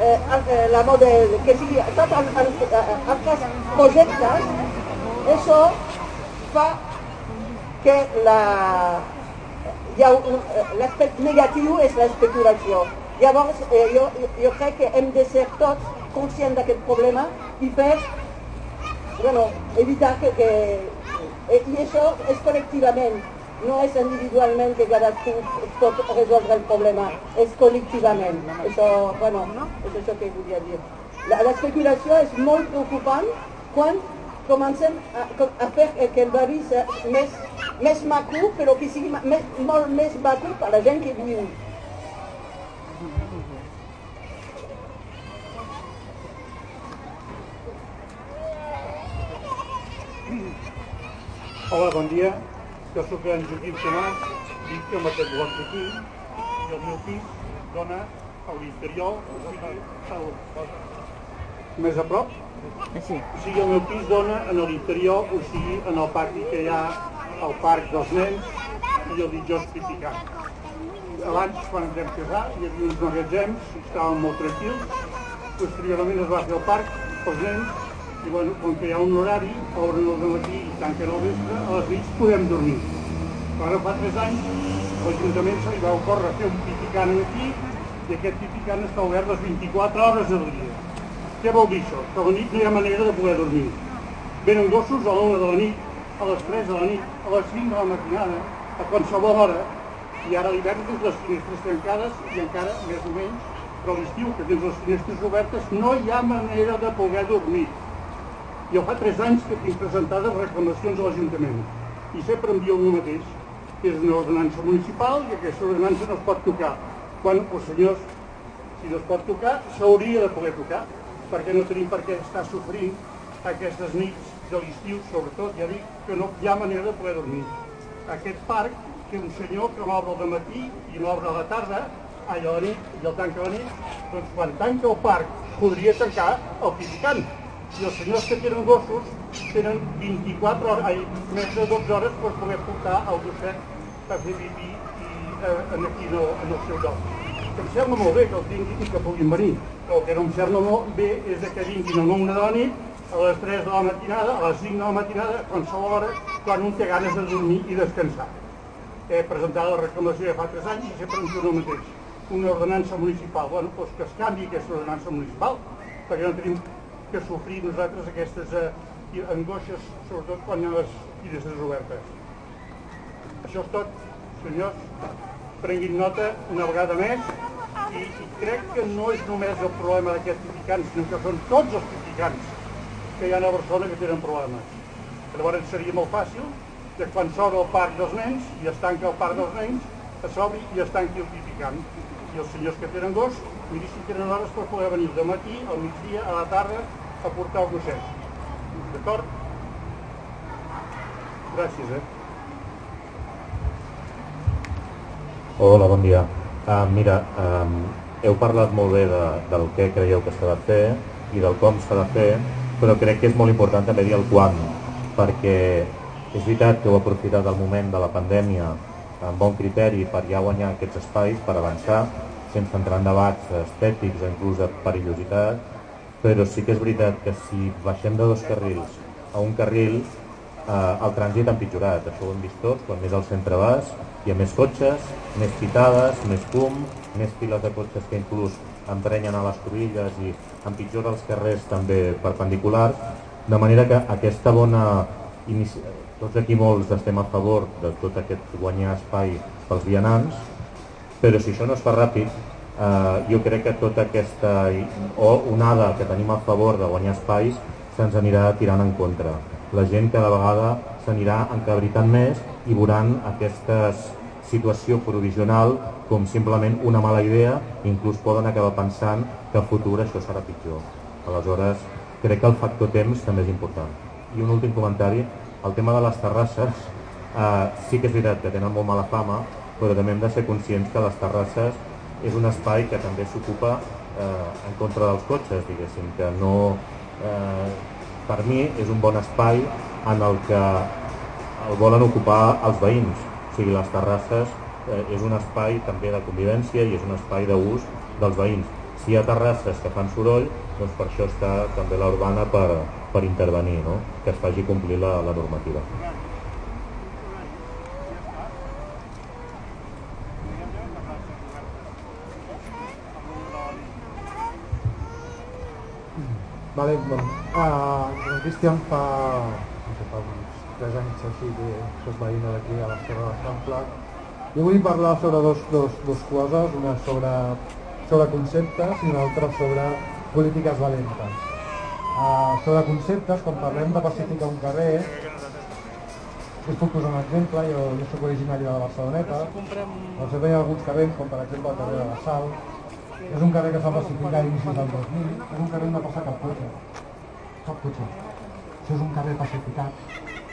eh, eh la model, que sigui tots els altres projectes, això fa que la, l'aspecte negatiu és l'especulació. Llavors, eh, jo, jo crec que hem de ser tots conscients d'aquest problema i fer, bueno, evitar que... que eh, I això és col·lectivament, no és individualment que cadascú pot resoldre el problema, és col·lectivament. Això, bueno, és això que volia dir. L'especulació és molt preocupant quan comencem a, a fer que el barri sigui més, més maco, però que sigui més, molt més maco per la gent que viu Hola, bon dia. Jo sóc en Joaquim Tomàs, visc amb aquest bloc d'aquí i el meu pis dona a l'interior, més a prop. Sí. O sigui, el meu pis dona en l'interior, o sigui, en el pati que hi ha al parc dels nens i el ditjós Pipicà. Abans, quan ens vam casar, hi havia uns magatzems, estàvem molt tranquils, posteriorment es va fer el parc pels nens i bueno, com que hi ha un horari, obren el matí i tanquen al vespre, a les nits podem dormir. Ara fa tres anys l'Ajuntament se li va ocórrer fer un piticant aquí i aquest piticant està obert les 24 hores del dia. Què vol dir això? Que a la nit no hi ha manera de poder dormir. Venen gossos a l'una de la nit, a les 3 de la nit, a les 5 de la matinada, a qualsevol hora, i ara a l'hivern tens les finestres tancades i encara més o menys, però l'estiu que tens les finestres obertes no hi ha manera de poder dormir. Jo fa tres anys que tinc presentades reclamacions a l'Ajuntament i sempre envio el mateix, que és una ordenança municipal i aquesta ordenança no es pot tocar. Quan, els senyors, si no es pot tocar, s'hauria de poder tocar, perquè no tenim per què estar sofrint aquestes nits de l'estiu, sobretot, ja dic que no hi ha manera de poder dormir. Aquest parc, que un senyor que l'obre al matí i l'obre a la tarda, a la nit i el tanca a la nit, doncs quan tanca el parc podria tancar el piscant, i els senyors que tenen gossos tenen 24 hores, ai, més de 12 hores per poder portar el gosset a fer pipí i, eh, aquí no, en el seu lloc. Que em sembla molt bé que els tinguin i que puguin venir, però el que no em sembla molt bé és que vinguin a l'una de la nit, a les 3 de la matinada, a les 5 de la matinada, a qualsevol hora, quan un té ganes de dormir i descansar. He presentat la reclamació ja fa 3 anys i sempre em diu el mateix. Una ordenança municipal. Bueno, doncs que es canvi aquesta ordenança municipal, perquè no tenim que sofrir nosaltres aquestes eh, angoixes, sobretot quan hi ha les finestres obertes. Això és tot, senyors. Prenguin nota una vegada més i, i crec que no és només el problema d'aquests criticants, sinó que són tots els criticants que hi ha a Barcelona que tenen problemes. Llavors seria molt fàcil que quan s'obre el parc dels nens i es tanca el parc dels nens, s'obri i es tanqui el criticant. I els senyors que tenen gos, miri si tenen hores per poder venir de matí, al migdia, a la tarda, a portar el gosset. D'acord? Gràcies, eh? Hola, bon dia. Uh, mira, um, heu parlat molt bé de, del què creieu que s'ha de fer i del com s'ha de fer, però crec que és molt important també dir el quan, perquè és veritat que heu aprofitat el moment de la pandèmia amb bon criteri per ja guanyar aquests espais, per avançar, sense entrar en debats estètics inclús de perillositat, però sí que és veritat que si baixem de dos carrils a un carril, eh, el trànsit ha empitjorat, això ho hem vist tots, quan més al centre vas, hi ha més cotxes, més pitades, més fum, més files de cotxes que inclús emprenyen a les cruïlles i empitjora els carrers també perpendiculars, de manera que aquesta bona inici... tots aquí molts estem a favor de tot aquest guanyar espai pels vianants, però si això no es fa ràpid, eh, jo crec que tota aquesta o onada que tenim a favor de guanyar espais se'ns anirà tirant en contra. La gent cada vegada s'anirà encabritant més i veuran aquesta situació provisional com simplement una mala idea, inclús poden acabar pensant que a futur això serà pitjor. Aleshores, crec que el factor temps també és important. I un últim comentari, el tema de les terrasses, eh, sí que és veritat que tenen molt mala fama, però també hem de ser conscients que les terrasses és un espai que també s'ocupa eh, en contra dels cotxes, diguéssim, que no... Eh, per mi és un bon espai en el que el volen ocupar els veïns, o sigui, les terrasses eh, és un espai també de convivència i és un espai d'ús dels veïns. Si hi ha terrasses que fan soroll, doncs per això està també la urbana per, per intervenir, no? que es faci complir la, la normativa. Vale, bueno, uh, Cristian fa, no sé, fa uns 3 anys així que sos veïna d'aquí a la Serra de l'Eixample. Jo vull parlar sobre dos, dos, dos coses, una sobre, sobre conceptes i una altra sobre polítiques valentes. Uh, sobre conceptes, quan parlem de pacificar un carrer, us puc posar un exemple, jo, jo soc originari de la Barceloneta, doncs hi ha alguns carrers, com per exemple el carrer de la Sal, és un carrer que s'ha pacificat a inicis del 2000, és un carrer on no passa cap cotxe, cap cotxe. Això és un carrer pacificat,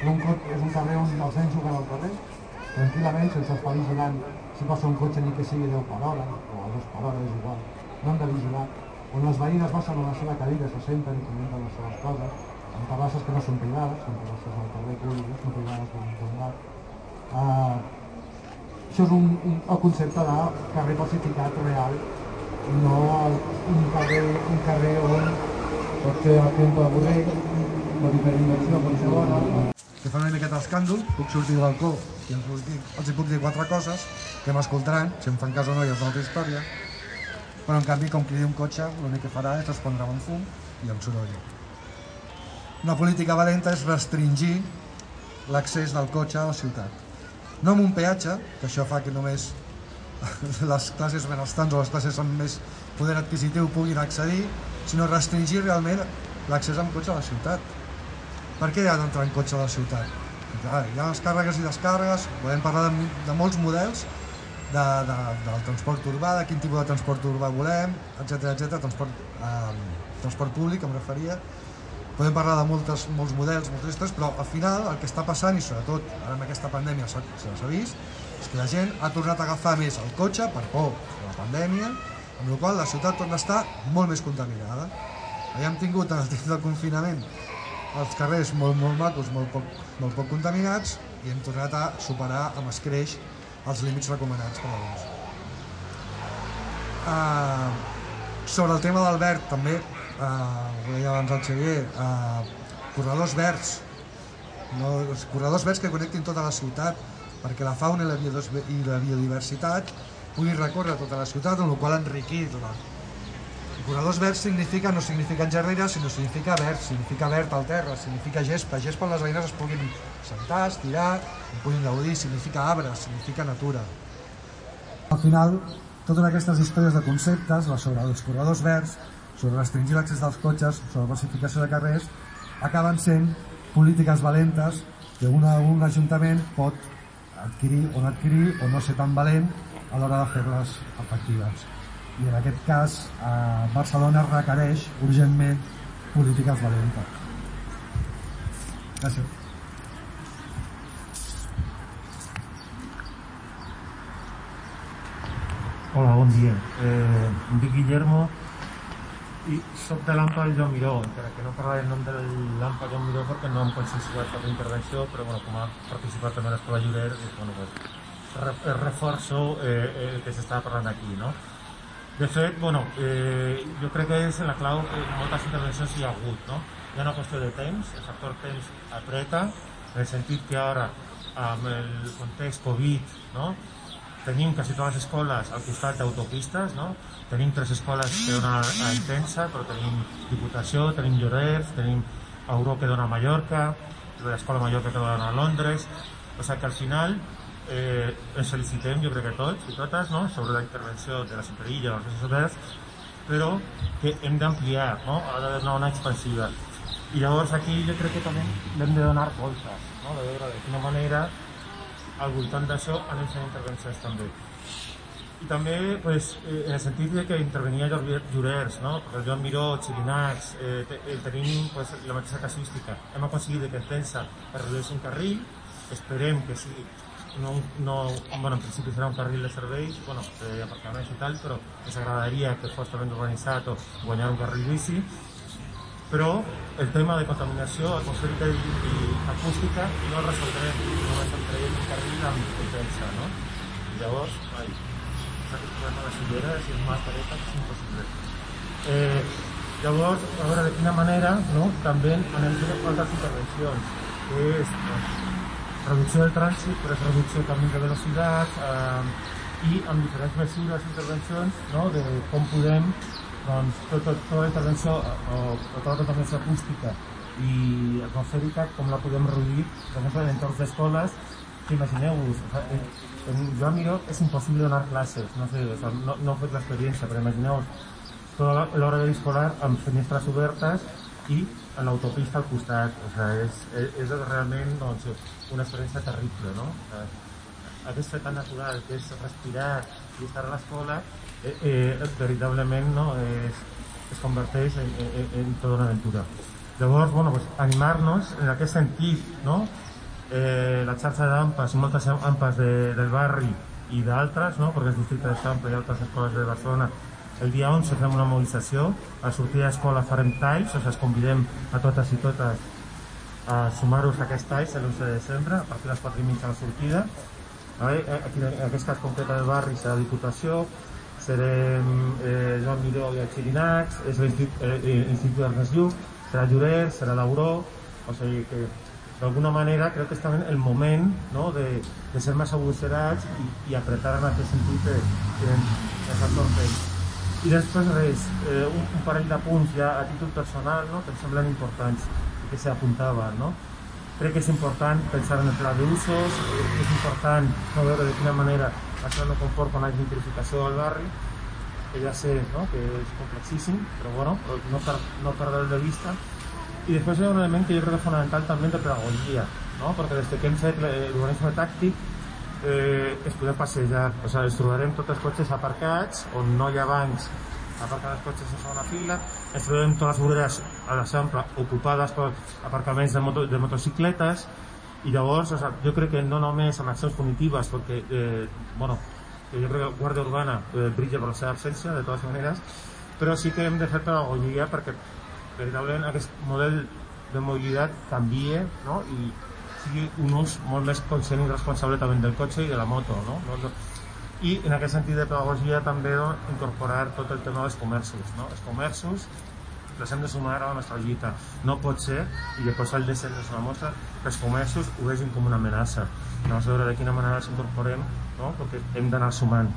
és un, és un carrer on els nens juguen al carrer, tranquil·lament, sense estar vigilant si passa un cotxe ni que sigui 10 per hora, o a 2 per hora, és igual. No hem de vigilar. On les veïnes baixen a la seva cadira, se senten i comenten les seves coses, en terrasses que no són privades, són terrasses al carrer públic, són privades per un. Uh, això és un, un, el concepte de carrer pacificat real no un carrer, un carrer on pot ser el tempo de Borrell, la diferenciació pot ser bona. Que fa una miqueta escàndol, puc sortir del balcó i els, puc dir, els puc dir quatre coses que m'escoltaran, si em fan cas o no ja és altra història, però en canvi com cridi un cotxe l'únic que farà és respondre amb fum i amb soroll. Una política valenta és restringir l'accés del cotxe a la ciutat. No amb un peatge, que això fa que només les classes benestants o les classes amb més poder adquisitiu puguin accedir, sinó restringir realment l'accés amb cotxe a la ciutat. Per què ha d'entrar en cotxe a la ciutat? Clar, hi ha les càrregues i descàrregues, podem parlar de, de molts models de, de, del transport urbà, de quin tipus de transport urbà volem, etc etc. transport, eh, transport públic em referia. Podem parlar de moltes, molts models, moltes històries, però al final el que està passant, i sobretot ara amb aquesta pandèmia s'ha vist, la gent ha tornat a agafar més el cotxe per por de la pandèmia, amb la qual la ciutat torna a estar molt més contaminada. Hem tingut en el temps del confinament els carrers molt, molt macos, molt poc, molt poc contaminats i hem tornat a superar amb escreix els límits recomanats per alguns. Uh, sobre el tema del verd també, uh, ho deia abans el Xavier, uh, corredors verds, no, corredors verds que connectin tota la ciutat, perquè la fauna i la, i la biodiversitat pugui recórrer tota la ciutat, amb la qual enriquir la, corredors verds significa, no significa engerrera, sinó significa verd, significa verd al terra, significa gespa, gespa on les veïnes es puguin sentar, estirar, en puguin gaudir, significa arbres, significa natura. Al final, totes aquestes històries de conceptes, sobre els corredors verds, sobre restringir l'accés dels cotxes, sobre la pacificació de carrers, acaben sent polítiques valentes que una, un ajuntament pot adquirir o no adquirir o no ser tan valent a l'hora de fer-les efectives i en aquest cas eh, Barcelona requereix urgentment polítiques valentes. Gràcies. Hola, bon dia. Eh, em dic Guillermo i soc de l'AMPA del Joan Miró, encara que no parlaré en nom de l'AMPA Joan Miró perquè no em consensuat per la intervenció, però bueno, com ha participat també l'Escola Llorer, doncs, bueno, pues, reforço eh, el que s'estava parlant aquí, no? De fet, bueno, eh, jo crec que és la clau que moltes intervencions hi ha hagut, no? Hi ha una qüestió de temps, el factor temps apreta, en el sentit que ara, amb el context Covid, no? Tenim quasi totes les escoles al costat d'autopistes, no? tenim tres escoles que donen a Intensa, però tenim Diputació, tenim Llorers, tenim Euro que dona a Mallorca, l'Escola Mallorca que dona a Londres, o sigui que al final eh, ens felicitem, jo crec que tots i totes, no? sobre la intervenció de la Superilla o els oberts, però que hem d'ampliar, no? ha de donar una expansiva. I llavors aquí jo crec que també hem de donar voltes, no? de veure de quina manera al voltant d'això anem fent intervencions també. I també pues, eh, en el sentit de que intervenia Llorers, no? el Joan Miró, Xirinacs, eh, eh, tenim pues, la mateixa casuística. Hem aconseguit que Tensa es redueixi un carril, esperem que sigui no, no, bueno, en principi serà un carril de serveis, bueno, d'aparcaments i tal, però ens agradaria que fos també urbanitzat o guanyar un carril bici, però el tema de contaminació atmosfèrica i, i acústica no el resoldrem només amb traient un carril amb intensa, no? I llavors, ai, aquest problema de silleres i mascaretes és impossible. Eh, llavors, a veure de quina manera no? també fent altres intervencions, que és doncs, reducció del trànsit, però és reducció també de velocitat eh, i amb diferents mesures i intervencions no, de com podem doncs, tota, tota la intervenció o tota la contaminació acústica i atmosfèrica, com la podem reduir, per exemple, en entorns d'escoles, que imagineu-vos, en Joan Miró és impossible donar classes, no sé, o sigui, no, no he fet l'experiència, però imagineu-vos tota l'hora de escolar amb finestres obertes i l'autopista al costat, o sigui, és, és, és realment doncs, una experiència terrible, no? Aquest fet tan natural que és respirar i estar a l'escola, eh, eh, veritablement no, es, es converteix en, en, en tota una aventura. Llavors, bueno, pues, animar-nos en aquest sentit, no? Eh, la xarxa d'AMPAs, moltes AMPAs de, del barri i d'altres, no? perquè el districte de Sample i altres escoles de Barcelona el dia 11 fem una mobilització, a sortir d'escola farem talls, o sigui, es convidem a totes i totes a sumar-vos a aquest any, l'11 de desembre, a partir de les 4 i mitja a la sortida. Eh, aquí, en aquest cas concret del barri serà Diputació, serem eh, Joan Miró i el Xirinacs, és l'Institut eh, Ernest Lluc, serà Llorer, serà l'Auró, o sigui que d'alguna manera crec que està en el moment no, de, de ser més agosserats i, i apretar en aquest sentit que, que ens entorn I després res, eh, un, un parell de punts ja a títol personal no, que em semblen importants que se apuntava, no? Crec que és important pensar en el pla d'usos, és important no veure de quina manera això no comporta una gentrificació del barri, que ja sé no? que és complexíssim, però bueno, no, per, no perdre de vista. I després hi ha un element que jo crec que és fonamental també de pedagogia, no? perquè des que hem fet l'urbanisme tàctic eh, es podem passejar, o sigui, ens trobarem tots els cotxes aparcats on no hi ha bancs aparcar els cotxes en segona fila, ens trobem totes les voreres a l'Eixample ocupades per aparcaments de, moto, de motocicletes i llavors o sigui, jo crec que no només amb accions punitives perquè eh, bueno, jo crec que Guàrdia Urbana eh, brilla per la seva absència de totes maneres però sí que hem de fer pedagogia perquè veritablement aquest model de mobilitat canvia no? i sigui un ús molt més conscient i responsable també del cotxe i de la moto no? no, i en aquest sentit de pedagogia també incorporar tot el tema dels comerços. No? Els comerços els hem de sumar a la nostra lluita. No pot ser, i després el descens és una mostra, que els comerços ho vegin com una amenaça. No veure de quina manera els incorporem, no? perquè hem d'anar sumant.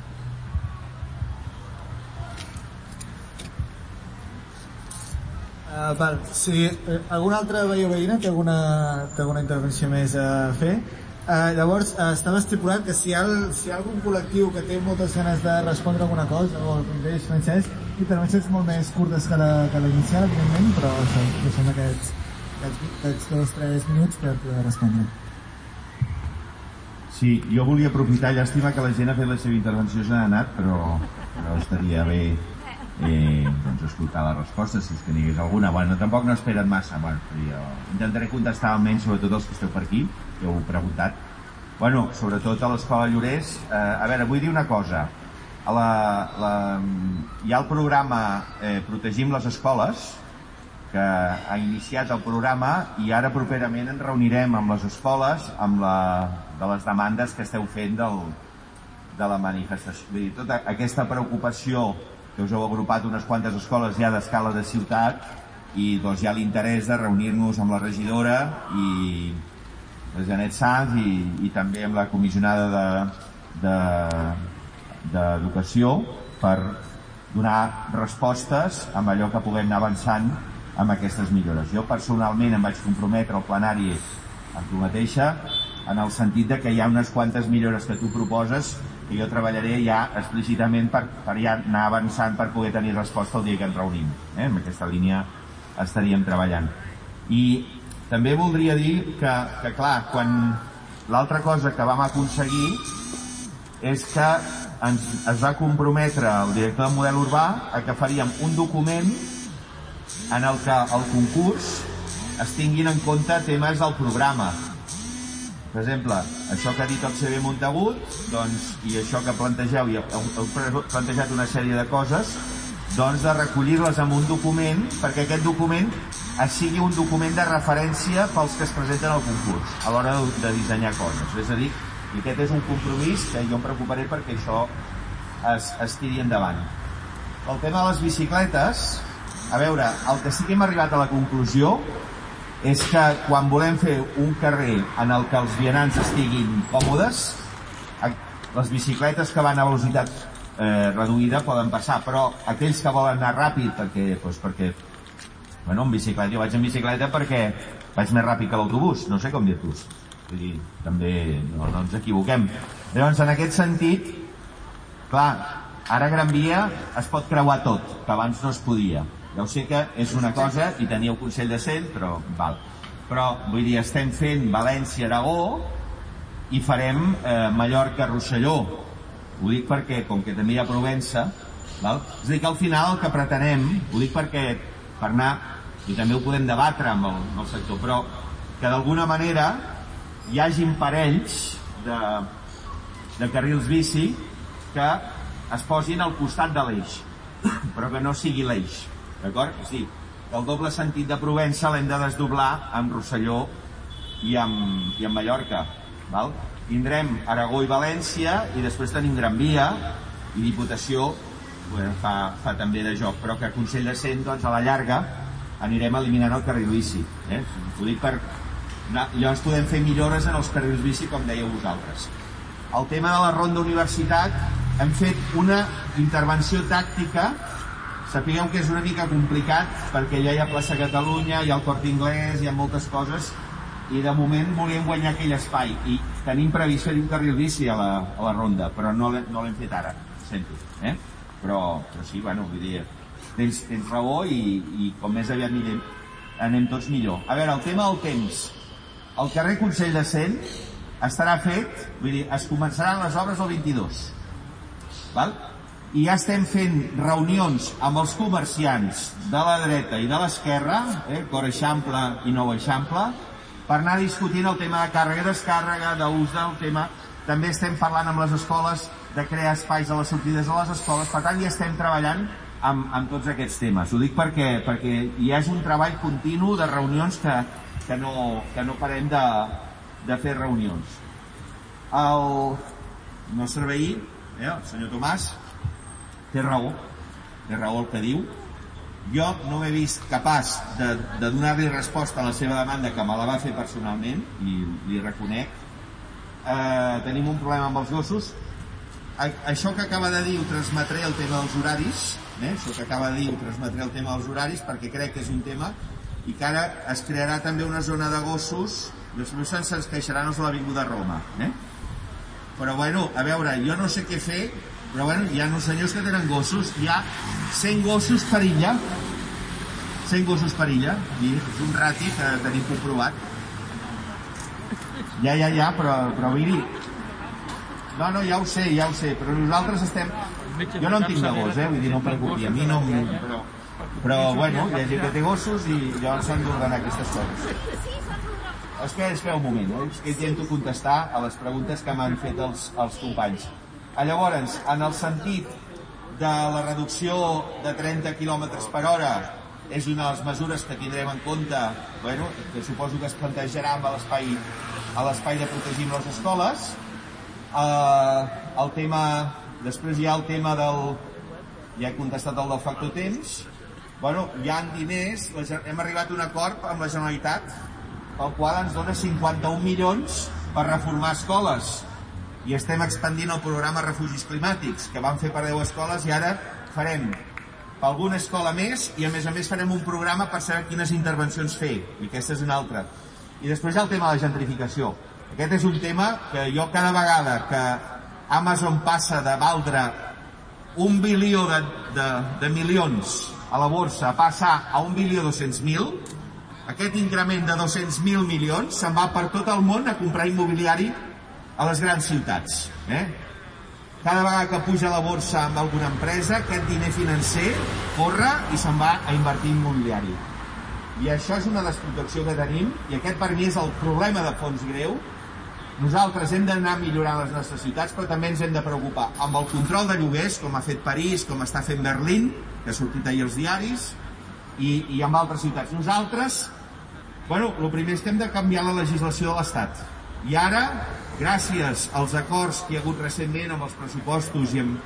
Uh, val, si eh, algun altre veí o veïna té alguna, té alguna intervenció més a fer, uh, llavors uh, estava estipulat que si hi, ha, el, si hi ha algun col·lectiu que té moltes ganes de respondre alguna cosa, o com deies Francesc, intervencions molt més curtes que la, que la inicial, evidentment, però això, deixem aquests, aquests, aquests dos tres minuts per poder respondre. Sí, jo volia aprofitar, llàstima que la gent ha fet la seva intervenció ja ha anat, però, però estaria bé eh, doncs escoltar la resposta si és que n'hi hagués alguna. Bueno, tampoc no espera't massa, bueno, jo intentaré contestar almenys sobretot els que esteu per aquí, que heu preguntat. Bueno, sobretot a l'Escola Llorés, eh, a veure, vull dir una cosa. La, la, hi ha el programa eh, Protegim les Escoles, que ha iniciat el programa i ara properament ens reunirem amb les escoles amb la, de les demandes que esteu fent del, de la manifestació. Vull dir, tota aquesta preocupació que us heu agrupat unes quantes escoles ja d'escala de ciutat i doncs hi ha l'interès de reunir-nos amb la regidora i la Janet Sanz i, i també amb la comissionada d'Educació de, de, per donar respostes amb allò que puguem anar avançant amb aquestes millores. Jo personalment em vaig comprometre al plenari amb tu mateixa en el sentit de que hi ha unes quantes millores que tu proposes que jo treballaré ja explícitament per, per ja anar avançant per poder tenir resposta el dia que ens reunim. Eh? En aquesta línia estaríem treballant. I també voldria dir que, que clar, quan l'altra cosa que vam aconseguir és que ens, es va comprometre el director del model urbà a que faríem un document en el que el concurs es tinguin en compte temes del programa. Per exemple, això que ha dit el CB Montagut, doncs, i això que plantegeu, i heu plantejat una sèrie de coses, doncs de recollir-les en un document, perquè aquest document sigui un document de referència pels que es presenten al concurs, a l'hora de, de dissenyar coses. És a dir, i aquest és un compromís que jo em preocuparé perquè això es, es tiri endavant. El tema de les bicicletes, a veure, el que sí que hem arribat a la conclusió és que quan volem fer un carrer en el que els vianants estiguin còmodes, les bicicletes que van a velocitat eh, reduïda poden passar, però aquells que volen anar ràpid perquè, doncs perquè bueno, en bicicleta, jo vaig en bicicleta perquè vaig més ràpid que l'autobús, no sé com dir-t'ho. Vull dir, també no, no ens equivoquem. Llavors, en aquest sentit, clar, ara Gran Via es pot creuar tot, que abans no es podia. Ja ho sé que és una cosa i teníeu Consell de Cent, però val. Però, vull dir, estem fent València-Aragó i farem eh, Mallorca-Rosselló. Ho dic perquè, com que també hi ha Provença, val? és a dir, que al final el que pretenem, ho dic perquè per anar, i també ho podem debatre amb el, amb el sector, però que d'alguna manera hi hagin parells de, de carrils bici que es posin al costat de l'eix, però que no sigui l'eix D'acord? És dir, el doble sentit de Provença l'hem de desdoblar amb Rosselló i amb, i amb Mallorca. Val? Tindrem Aragó i València i després tenim Gran Via i Diputació bueno, fa, fa també de joc, però que Consell de Cent doncs, a la llarga anirem eliminant el carril bici. Eh? Ho dic per... Llavors podem fer millores en els carrils bici, com dèieu vosaltres. El tema de la ronda universitat, hem fet una intervenció tàctica Sapigueu que és una mica complicat perquè ja hi ha plaça Catalunya, hi ha el Cort Inglés, hi ha moltes coses i de moment volíem guanyar aquell espai i tenim previst fer un carril bici a la, a la ronda, però no l'hem no fet ara, sento, eh? Però, però sí, bueno, vull dir, tens, tens raó i, i com més aviat anirem, anem tots millor. A veure, el tema del temps. El carrer Consell de Cent estarà fet, vull dir, es començaran les obres el 22, val? i ja estem fent reunions amb els comerciants de la dreta i de l'esquerra, eh, Cor Eixample i Nou Eixample, per anar discutint el tema de càrrega i descàrrega, d'ús del tema. També estem parlant amb les escoles de crear espais a les sortides de les escoles, per tant ja estem treballant amb, amb tots aquests temes. Ho dic perquè, perquè hi ha un treball continu de reunions que, que, no, que no parem de, de fer reunions. El nostre veí, eh, el senyor Tomàs, té raó, té raó el que diu. Jo no m'he vist capaç de, de donar-li resposta a la seva demanda, que me la va fer personalment, i li reconec. Eh, tenim un problema amb els gossos, a, això que acaba de dir ho transmetré el tema dels horaris, eh? això que acaba de dir ho transmetré el tema dels horaris perquè crec que és un tema i que ara es crearà també una zona de gossos. Després se'ns queixaran els de l'Avinguda Roma eh? però bueno, a veure, jo no sé què fer però bueno, hi ha uns senyors que tenen gossos. Hi ha 100 gossos per illa. 100 gossos per illa. I és un rati que tenim comprovat. Ja, ja, ja, però, però miri. No, no, ja ho sé, ja ho sé però nosaltres estem jo no en tinc de gos, eh? vull dir, no em preocupi a mi no però, però bueno, hi ha gent que té gossos i llavors s'han d'ordenar aquestes coses és que espera un moment, eh? és que intento contestar a les preguntes que m'han fet els, els companys. Ah, llavors, en el sentit de la reducció de 30 km per hora és una de les mesures que tindrem en compte, bueno, que suposo que es plantejarà amb l'espai a l'espai de protegir les escoles. Eh, el tema, després hi ha el tema del, ja he contestat el del factor temps, bueno, hi ha diners, hem arribat a un acord amb la Generalitat el qual ens dona 51 milions per reformar escoles. I estem expandint el programa Refugis Climàtics que vam fer per 10 escoles i ara farem alguna escola més i a més a més farem un programa per saber quines intervencions fer. I aquesta és una altra. I després hi ha el tema de la gentrificació. Aquest és un tema que jo cada vegada que Amazon passa de valdre un bilió de, de, de milions a la borsa a passar a un bilió 200.000 aquest increment de 200.000 milions se'n va per tot el món a comprar immobiliari a les grans ciutats. Eh? Cada vegada que puja la borsa amb alguna empresa, aquest diner financer corre i se'n va a invertir immobiliari. I això és una desprotecció que tenim, i aquest per mi és el problema de fons greu. Nosaltres hem d'anar millorant les nostres ciutats, però també ens hem de preocupar amb el control de lloguers, com ha fet París, com està fent Berlín, que ha sortit ahir als diaris, i, i amb altres ciutats. Nosaltres Bueno, el primer és que hem de canviar la legislació de l'Estat. I ara, gràcies als acords que hi ha hagut recentment amb els pressupostos i amb,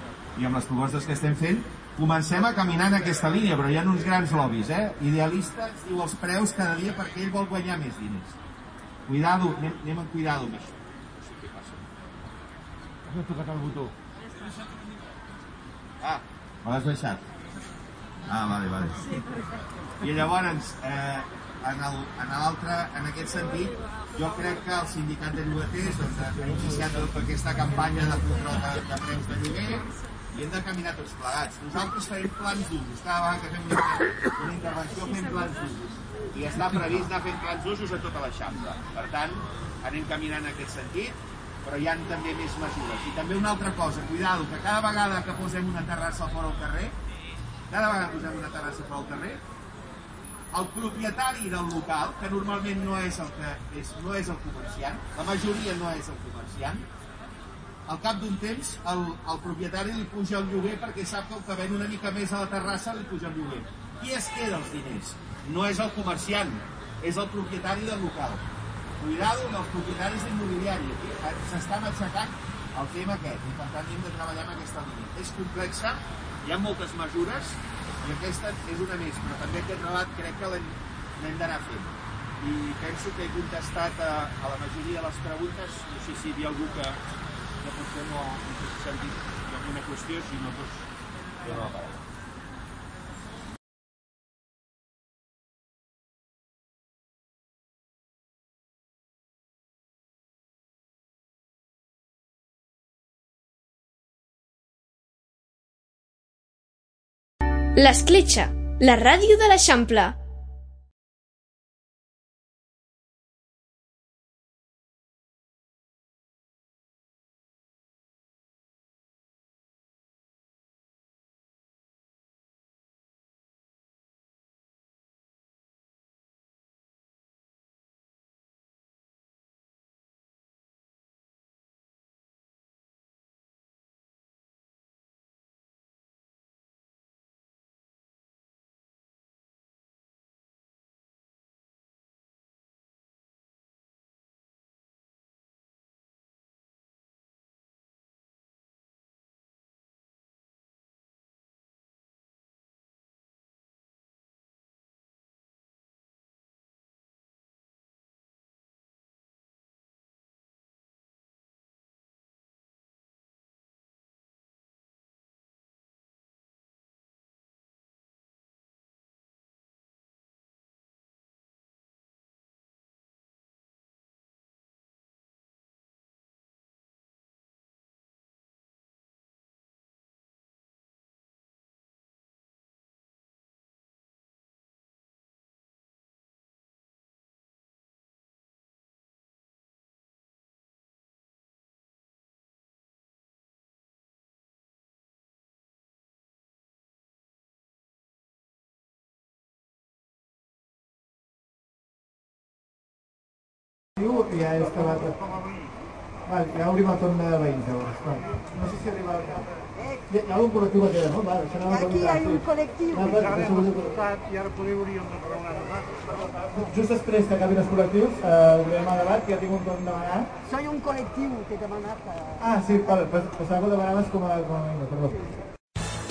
i amb les propostes que estem fent, comencem a caminar en aquesta línia, però hi ha uns grans lobbies, eh? Idealistes diu els preus cada dia perquè ell vol guanyar més diners. Cuidado, anem, anem amb cuidado amb això. No què passa. Has tocat el botó. Ah, me l'has baixat. Ah, vale, vale. I llavors, eh, en l'altre, en, en aquest sentit, jo crec que el sindicat de llogaters doncs, ha iniciat tota aquesta campanya de control de, de preus de lloguer i hem de caminar tots plegats. Nosaltres farem plans d'usos, vegada que fem una, una intervenció fem plans d'usos i està previst anar fent plans d'usos a tota l'Eixample. Per tant, anem caminant en aquest sentit, però hi ha també més mesures. I també una altra cosa, cuidado, que cada vegada que posem una terrassa fora al carrer, cada vegada posem una terrassa al carrer, el propietari del local, que normalment no és el, que és, no és el comerciant, la majoria no és el comerciant, al cap d'un temps el, el propietari li puja el lloguer perquè sap que el que ven una mica més a la terrassa li puja el lloguer. Qui es queda els diners? No és el comerciant, és el propietari del local. Cuidado els propietaris d'immobiliari. S'està matxacant el tema aquest i per tant hem de treballar en aquesta línia. És complexa, hi ha moltes mesures, i aquesta és una més, però també aquest relat crec que l'hem d'anar fent. I penso que he contestat a, a la majoria de les preguntes, no sé si hi havia algú que, que potser no ha sentit alguna qüestió, si no, doncs, jo no L'Escletxa, la ràdio de l'Eixample. Ja he acabat... Vale, ja obrim el torn de veïns, llavors. Vale. No sé si arriba al cap. Hi ha algun col·lectiu que queda, no? Vale, això anava a Aquí hi ha un col·lectiu. Però, Ara això hem escoltat i ara podeu hauríem de cosa. Just després que acabin els col·lectius, eh, obrirem el debat, que ja tinc un torn demanat. Soy un col·lectiu que he demanat. eh, Ah, sí, vale, pues, que ho demanaves com a, com a membre, perdó.